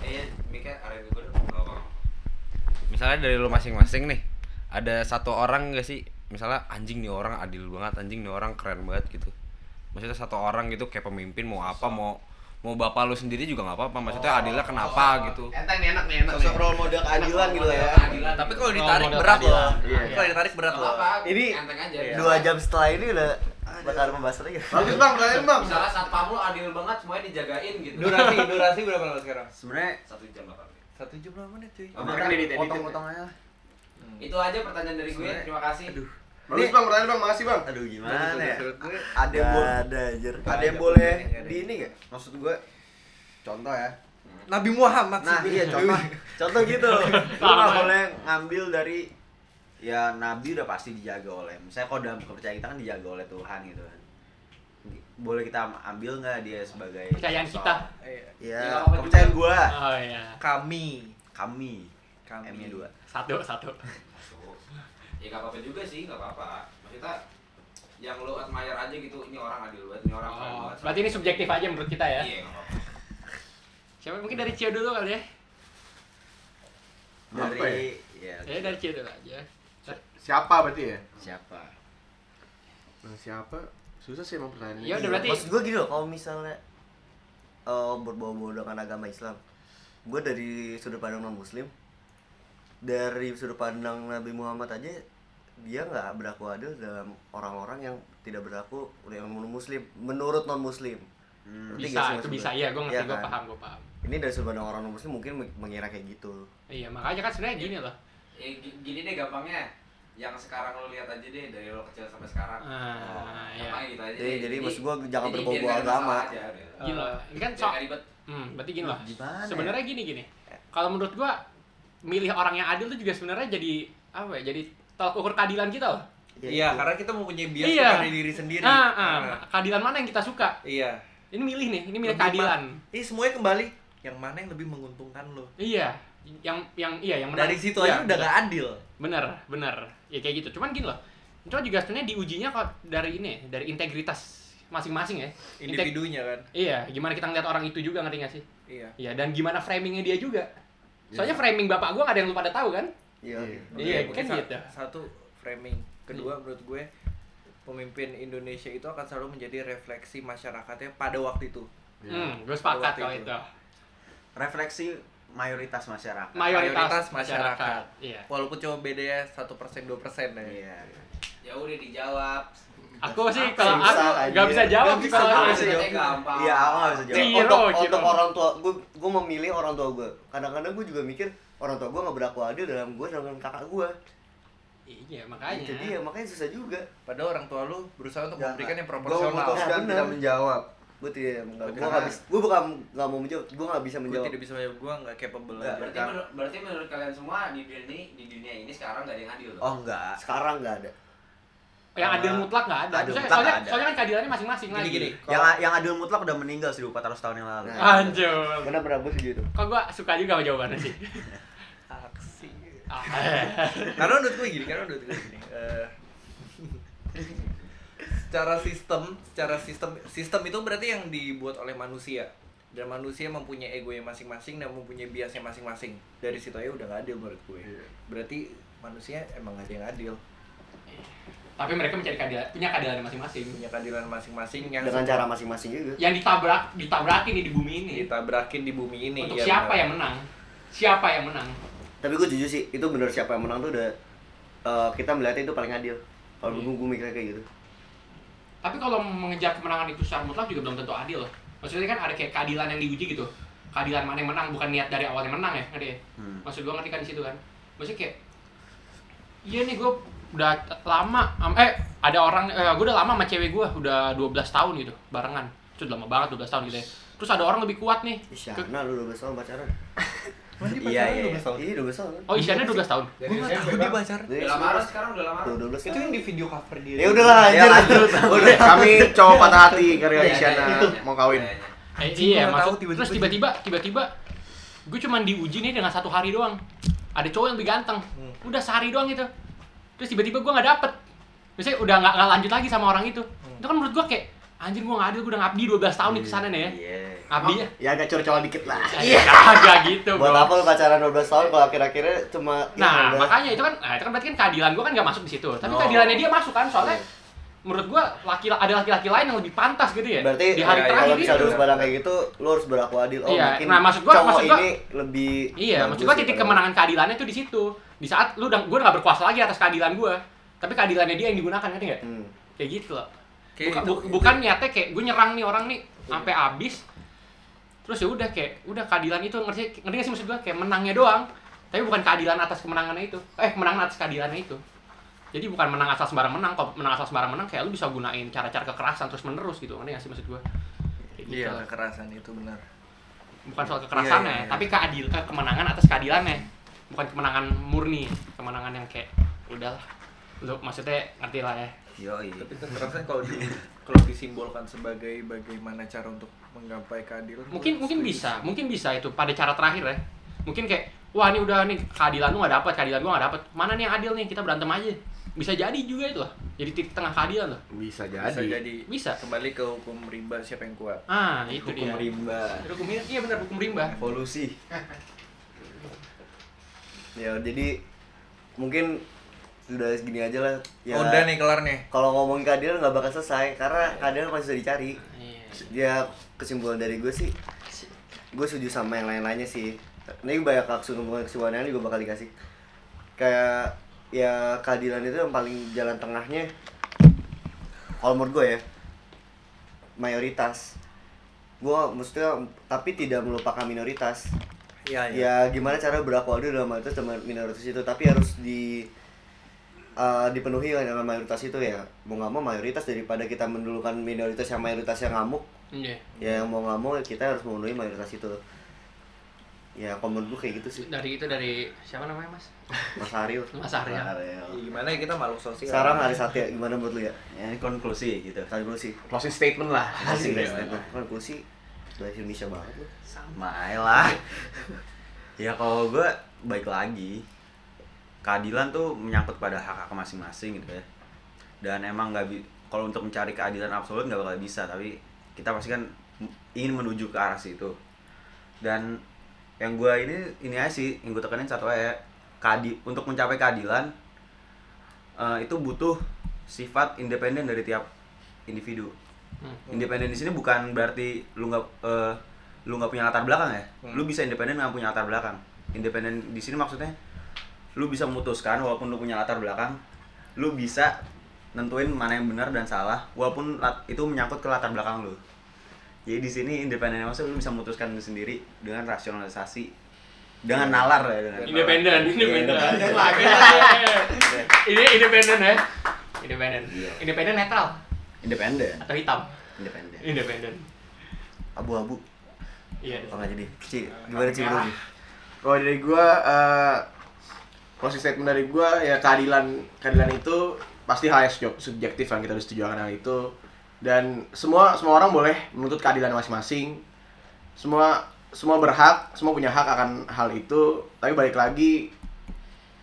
Eh Mika area gue nggak apa misalnya dari lu masing-masing nih ada satu orang gak sih? Misalnya anjing nih orang adil banget anjing nih orang keren banget gitu. Maksudnya satu orang gitu kayak pemimpin mau apa mau mau bapak lu sendiri juga nggak apa-apa maksudnya adilnya kenapa gitu? Enteng nih enak nih enak sosok nih. role model keadilan gitu lah ya. keadilan. Tapi kalau Oh, ditarik berat loh. Iya. kalau ditarik berat loh. Apa Ini enteng aja. Dua jam setelah ini udah bakal pembahasan lagi Bagus bang, pertanyaan bang. misalnya satpam lu adil banget semuanya dijagain gitu. Durasi durasi berapa lama sekarang? Sebenarnya satu jam delapan menit. Satu jam berapa menit cuy. Oh, potong-potong aja. itu aja pertanyaan dari gue. Terima kasih Bagus bang, pertanyaan bang, makasih bang. aduh gimana ya ada yang boleh ada aja ada yang boleh di ini gak maksud gue contoh ya Nabi Muhammad nah sih. iya contoh contoh gitu lu nggak boleh ngambil dari ya nabi udah pasti dijaga oleh misalnya kalau dalam kepercayaan kita kan dijaga oleh Tuhan gitu kan boleh kita ambil nggak dia sebagai Kepercayaan sosok? kita. Iya. ya Ya, kepercayaan juga. gua Oh iya. kami kami Kami. Nya dua Satu, satu. Ya nggak apa-apa juga sih nggak apa-apa maksudnya yang lu admire aja gitu ini orang adil banget ini orang keren Oh, banget berarti ini subjektif aja menurut kita ya. iya nggak apa-apa Siapa mungkin dari Cio dulu kali ya? Apa dari ya, Ya dari Cio dulu aja. Siapa berarti ya? siapa Nah, siapa? Susah sih emang pertanyaannya. Ya udah berarti maksud gue loh kalau misalnya eh berbau-bau dengan agama Islam gue dari sudut pandang non muslim dari sudut pandang Nabi Muhammad aja dia nggak berlaku adil dalam orang-orang yang tidak berlaku yang non muslim menurut non muslim Hmm. Bisa itu bisa gue? iya gue ngerti Iya gue kan? paham gue paham ini dari sudut pandang orang non muslim mungkin meng- mengira kayak gitu iya makanya kan sebenarnya gini loh ya gi- gini deh gampangnya yang sekarang lu lihat aja deh dari lo kecil sampai sekarang ah iya gampangnya gitu aja Jadi- deh. jadi maksud gua jangan jadi ada agama. aja, gini loh ini kan so hmm berarti gini loh Gimana ya? sebenarnya gini gini kalau menurut gue milih orang yang adil tuh juga sebenarnya jadi apa ya jadi tolak ukur keadilan kita loh Iya, karena kita mempunyai bias Iya. dari diri sendiri. nah, ah, Nah, keadilan mana yang kita suka Iya. ini milih nih ini milih Lebih keadilan ma- Ini semuanya kembali yang mana yang lebih menguntungkan lo. iya yang yang iya yang menang. Dari situ Iya, aja udah bener. gak adil. bener bener ya kayak gitu cuman gini loh itu juga sebenarnya diujinya kok dari ini dari integritas masing-masing ya Integ- Individunya kan. iya gimana kita ngeliat orang itu juga ngerti gak sih Iya. iya dan gimana framingnya dia juga soalnya framing bapak gua gak ada yang lu pada tahu kan iya Iya, Oke, kan mungkin gitu. sa- Satu framing. Kedua menurut gue pemimpin Indonesia itu akan selalu menjadi refleksi masyarakatnya pada waktu itu. hmm gue sepakat kalau itu. itu refleksi mayoritas masyarakat mayoritas, Mayoritas masyarakat. masyarakat. iya Walaupun cuma bedanya satu persen dua persen ya. iya ya udah dijawab aku sih kalau aku anjir. gak bisa jawab Nggak sih bisa kalau aku. bisa jawab. gampang iya aku nggak bisa jawab Iya. untuk, Ciro, Ciro. untuk orang tua gue gue memilih orang tua gue kadang-kadang gue juga mikir orang tua gue nggak berlaku adil dalam gue dengan kakak gue iya makanya jadi ya makanya susah juga Padahal orang tua lu berusaha untuk Ya, memberikan yang proporsional. memutuskan Nah, tidak menjawab gue tidak gue Karena- nggak bisa gue bukan nggak mau menjawab gue nggak bisa Gue menjawab tidak bisa menjawab, gue nggak capable Nggak, aja. berarti menurut, berarti menurut kalian semua di dunia ini di dunia ini sekarang gak ada yang adil tuh oh enggak sekarang nggak ada yang adil mutlak nggak ada Adil mutlak soalnya ada. soalnya kan keadilannya masing-masing Gini lagi gini. yang yang adil mutlak udah meninggal 1400 tahun yang lalu Nah. anjir benar benar gue setuju itu kok gua suka juga sama jawabannya sih Aksi. Ah, karena menurut gue gini, karena menurut gue gini. eh, secara sistem, secara sistem, sistem itu berarti yang dibuat oleh manusia dan manusia mempunyai ego yang masing-masing dan mempunyai biasnya masing-masing. Dari situ aja udah gak adil menurut gue. Berarti manusia emang gak ada yang adil, tapi mereka mencari keadilan punya keadilannya masing-masing punya keadilan masing-masing yang dengan cara masing-masing juga yang ditabrak ditabrakin nih di bumi ini ditabrakin di bumi ini. untuk iya siapa benar. yang menang siapa yang menang tapi gue jujur sih itu bener siapa yang menang tuh udah eh, kita melihatnya itu paling adil kalau gue gue mikirnya kayak gitu Tapi kalau mengejar kemenangan itu secara mutlak juga belum tentu adil. Maksudnya kan ada kayak keadilan yang diuji gitu. Keadilan mana yang menang, bukan niat dari awalnya menang ya, ngerti ya? Hmm. Maksud gua ngerti kan di situ kan. Maksudnya kayak Iya nih gua udah lama am- eh ada orang eh, gua udah lama sama cewek gua udah 12 tahun gitu barengan. Itu udah lama banget 12 tahun gitu ya. Terus ada orang lebih kuat nih. Isyana lu 12 tahun pacaran Iya, iya. iya 12 tahun kan Oh Isyana 12 tahun. Dari SMP, Bang. pacaran. Jadi, Udah lamaran sekarang udah lamaran. tuh 12 Itu tahun yang di video cover dia. ya udahlah Ya, anjir Udah, kami cowok patah hati karena Iya, Isyana iya, iya. mau kawin. Iya. Eh, tiba-tiba Terus tiba-tiba, tiba-tiba, gue cuman diuji nih dengan satu hari doang. Ada cowok yang lebih ganteng. Hmm. Udah sehari doang gitu. Terus tiba-tiba gue nggak dapet. Misalnya udah nggak nggak lanjut lagi sama orang itu. Hmm. Itu kan menurut gue kayak anjir gue nggak adil, gue udah ngabdi 12 tahun nih ke sana nih ya. Iya. Ngabdi ya. Ya agak curcol dikit lah. Iya. Kagak gitu. buat apa lu pacaran 12 tahun kalau akhir-akhirnya cuma ya Nah, udah. makanya itu kan, nah, itu kan berarti kan keadilan gue kan nggak masuk di situ. Tapi Oh. keadilannya dia masuk kan, soalnya menurut gue laki ada laki-laki lain yang lebih pantas gitu ya. berarti di hari ya, ya, terakhir kalau ini. misalnya lu barang kayak gitu lu harus berlaku adil oh Iya, mungkin nah, maksud gua- cowok maksud gua- ini lebih Iya, maksud gua titik daripada- kemenangan keadilannya tuh di situ. Di saat lu udah gua udah gak berkuasa lagi atas keadilan gua. Tapi keadilannya dia yang digunakan ngerti nggak? hmm. Kayak gitu loh. Kayak Buka- itu- bu- bukan niatnya kayak gue nyerang nih orang nih sampai habis. Terus ya udah kayak udah keadilan itu ngerti ngerti gak sih maksud gua kayak menangnya doang. Tapi bukan keadilan atas kemenangannya itu. Eh, kemenangan atas keadilannya itu. Jadi bukan menang asal sembarang menang, kalau menang asal sembarang menang kayak lu bisa gunain cara-cara kekerasan terus menerus gitu. Ngerti gak sih maksud gitu Iya, lah. kekerasan itu benar. bukan soal kekerasannya, Iya, iya, iya. tapi keadil eh, kemenangan atas keadilannya. Bukan kemenangan murni, kemenangan yang kayak udah lu maksudnya ngerti lah ya. Yoi. Tapi kekerasan kalau di kalau disimbolkan sebagai bagaimana cara untuk menggapai keadilan. Mungkin mungkin bisa, sih. mungkin bisa itu pada cara terakhir ya. Mungkin kayak wah ini udah nih keadilan lu gak dapat, keadilan gua gak dapat. Mana nih yang adil nih? Kita berantem aja. Bisa jadi juga itu lah. Jadi titik tengah keadilan loh. Bisa bisa jadi. jadi Bisa. kembali ke hukum rimba siapa yang kuat. Ah, itu Hukum dia. rimba. Hukum rimba. Iya benar hukum rimba. Evolusi. ya jadi mungkin udah segini aja lah ya Udah nih kelar nih. kalau ngomongin keadilan nggak bakal selesai karena keadilan masih bisa dicari Iya. ya kesimpulan dari gue sih gue setuju sama yang lain-lainnya sih ini banyak kesimpulan kesimpulan yang juga bakal dikasih kayak ya keadilan itu yang paling jalan tengahnya kalau menurut gue ya mayoritas. Gue maksudnya tapi tidak melupakan minoritas. Iya, ya gimana cara berlaku adil dalam mayoritas dan minoritas itu tapi harus di uh, dipenuhi dengan mayoritas itu ya. Mau nggak mau mayoritas daripada kita mendulukan minoritas yang mayoritas yang ngamuk. Iya. ya yang mau nggak mau kita harus memenuhi mayoritas itu ya kalau menurut gue kayak gitu sih Dari itu dari siapa namanya, Mas? Mas Ariel Mas Arya. Ya, gimana ya kita makhluk sosial. sekarang hari Satya gimana menurut lu ya Ya, ini konklusi gitu. konklusi Closing statement lah. Deh ya. konklusi bahasa Indonesia banget lu Sama aja lah. ya kalau gue baik lagi. Keadilan tuh menyangkut pada hak hak masing-masing gitu ya. Dan emang nggak bi kalau untuk mencari keadilan absolut nggak bakal bisa, tapi kita pasti kan ingin menuju ke arah situ. Dan yang gue ini ini aja sih, yang gue tekanin satu aja, keadi untuk mencapai keadilan eh, itu butuh sifat independen dari tiap individu. Hmm. independen di sini bukan berarti lu nggak eh, lu nggak punya latar belakang ya? Hmm. lu bisa independen nggak punya latar belakang. Independen di sini maksudnya lu bisa memutuskan walaupun lu punya latar belakang lu bisa nentuin mana yang benar dan salah walaupun itu menyangkut ke latar belakang lu jadi di sini independen maksudnya lu bisa memutuskan sendiri dengan rasionalisasi dengan nalar ya dengan Independen, independen. independen. lagi. Ini independen ya. Independen. Iya. Independen netral independen atau hitam? independen Independen. abu-abu Iya. apa nggak jadi Ci gimana menurut lu? Kalau dari gua eh closing statement dari gua ya keadilan keadilan itu pasti hal yang subjek- subjektif kan kita harus setuju akan hal itu dan semua semua orang boleh menuntut keadilan masing-masing. Semua semua berhak semua punya hak akan hal itu. Tapi balik lagi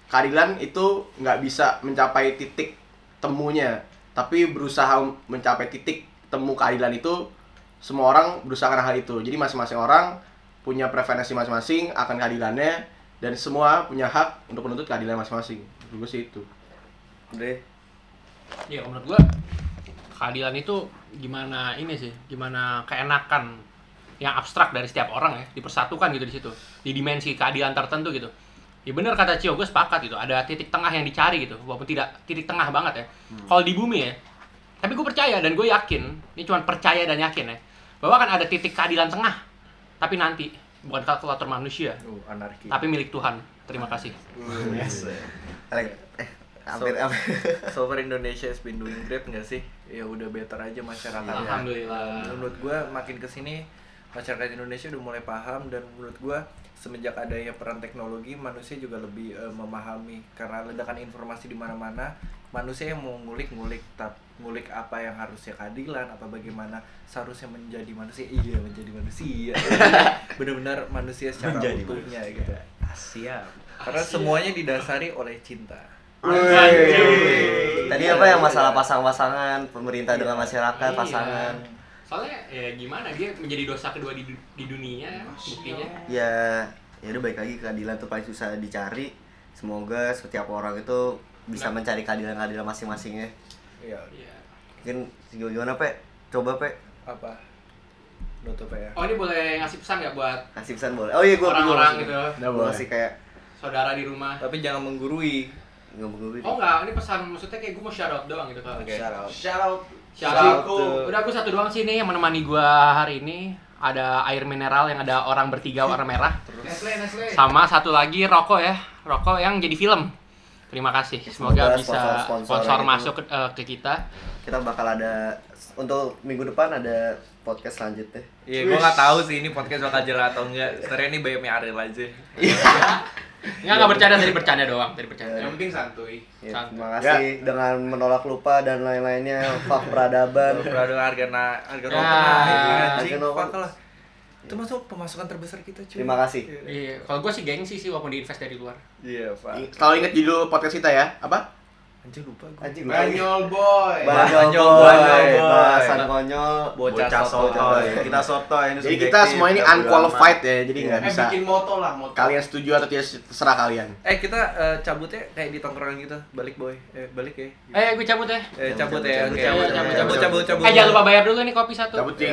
keadilan itu nggak bisa mencapai titik temunya. Tapi berusaha mencapai titik temu keadilan itu semua orang berusaha akan hal itu. Jadi masing-masing orang punya preferensi masing-masing akan keadilannya dan semua punya hak untuk menuntut keadilan masing-masing. Menurut gue sih itu. Iya, kalau menurut gua keadilan itu gimana ini sih, gimana keenakan yang abstrak dari setiap orang ya, dipersatukan gitu di situ. Di dimensi keadilan tertentu gitu. Ya bener kata Cio, gue sepakat gitu. Ada titik tengah yang dicari gitu, walaupun tidak titik tengah banget ya. Kalau di bumi ya, tapi gue percaya dan gue yakin, ini cuma percaya dan yakin ya, bahwa akan ada titik keadilan tengah. Tapi nanti bukan kalkulator manusia, Uh, anarki. tapi milik Tuhan. Terima kasih. Eh, hampir hampir. So far Indonesia has been doing great nggak sih? Ya udah better aja masyarakat. Alhamdulillah. Dan menurut gua makin ke sini masyarakat Indonesia udah mulai paham dan menurut gua semenjak adanya peran teknologi manusia juga lebih eh, memahami karena ledakan informasi di mana-mana manusia yang mau ngulik-ngulik tap ngulik apa yang harusnya keadilan apa bagaimana seharusnya menjadi manusia iya menjadi manusia benar-benar manusia secara Menjadi utuhnya gitu Siap. karena semuanya didasari oleh cinta Tadi apa yang masalah pasang-pasangan, pemerintah dengan masyarakat, Iya. pasangan. Soalnya ya gimana dia menjadi dosa kedua di, di dunia buktinya. Ya, ya udah baik lagi keadilan tuh paling susah dicari. Semoga setiap orang itu bisa Nah. mencari keadilan-keadilan masing-masingnya. Iya Iya. Mungkin gimana, Pe? Coba, Pe. apa nutup ya Oh ini boleh ngasih pesan nggak buat Kasih pesan boleh. Oh iya, gua orang-orang gitu, Gua kasih kayak saudara di rumah? tapi jangan menggurui Oh enggak, ini pesan maksudnya kayak gue mau shout out doang gitu kan. Oke. Shout out. Shout out. Shout Shout out. to- Udah aku satu doang sih nih yang menemani gua hari ini. Ada air mineral yang ada orang bertiga warna merah. Nestle, Nestle. Sama satu lagi rokok ya, rokok yang jadi film. Terima kasih. Semoga Semoga bisa sponsor itu- masuk ke, eh, ke kita. Kita bakal ada untuk minggu depan ada podcast selanjutnya. Iya, gua nggak tahu sih ini podcast bakal jalan atau enggak. Sebenarnya ini bayarnya Ariel aja. Enggak enggak bercanda tadi bercanda doang, tadi bercanda. Yang penting santuy. Ya, Santai. terima kasih dengan menolak lupa dan lain-lainnya. Fak peradaban. Berada harga na harga Ya, anjing. harga lah. Itu masuk pemasukan terbesar kita, cuy. Terima kasih. Iya, kalau gua sih gengsi sih walaupun diinvest dari luar. Iya, Pak. Selalu ingat judul podcast kita ya. Apa? Anjing lupa gua. Anjing Banyol boy. Banyol Banyol boy. boy. Bahasan konyol. Bocah Bocah sotoy. Kita sotoy ini Jadi kita semua ini unqualified ya, jadi nggak Iya. bisa. bikin moto lah moto Kalian setuju atau tidak terserah kalian. Eh, kita eh, cabutnya kayak di tongkrongan gitu. Balik, boy. Eh, balik ya. Eh, gue cabut ya. Eh, cabut ya. cabut, Oke. cabut, Cabut, cabut. Eh, jangan lupa bayar dulu nih kopi satu. Cabut, Cing.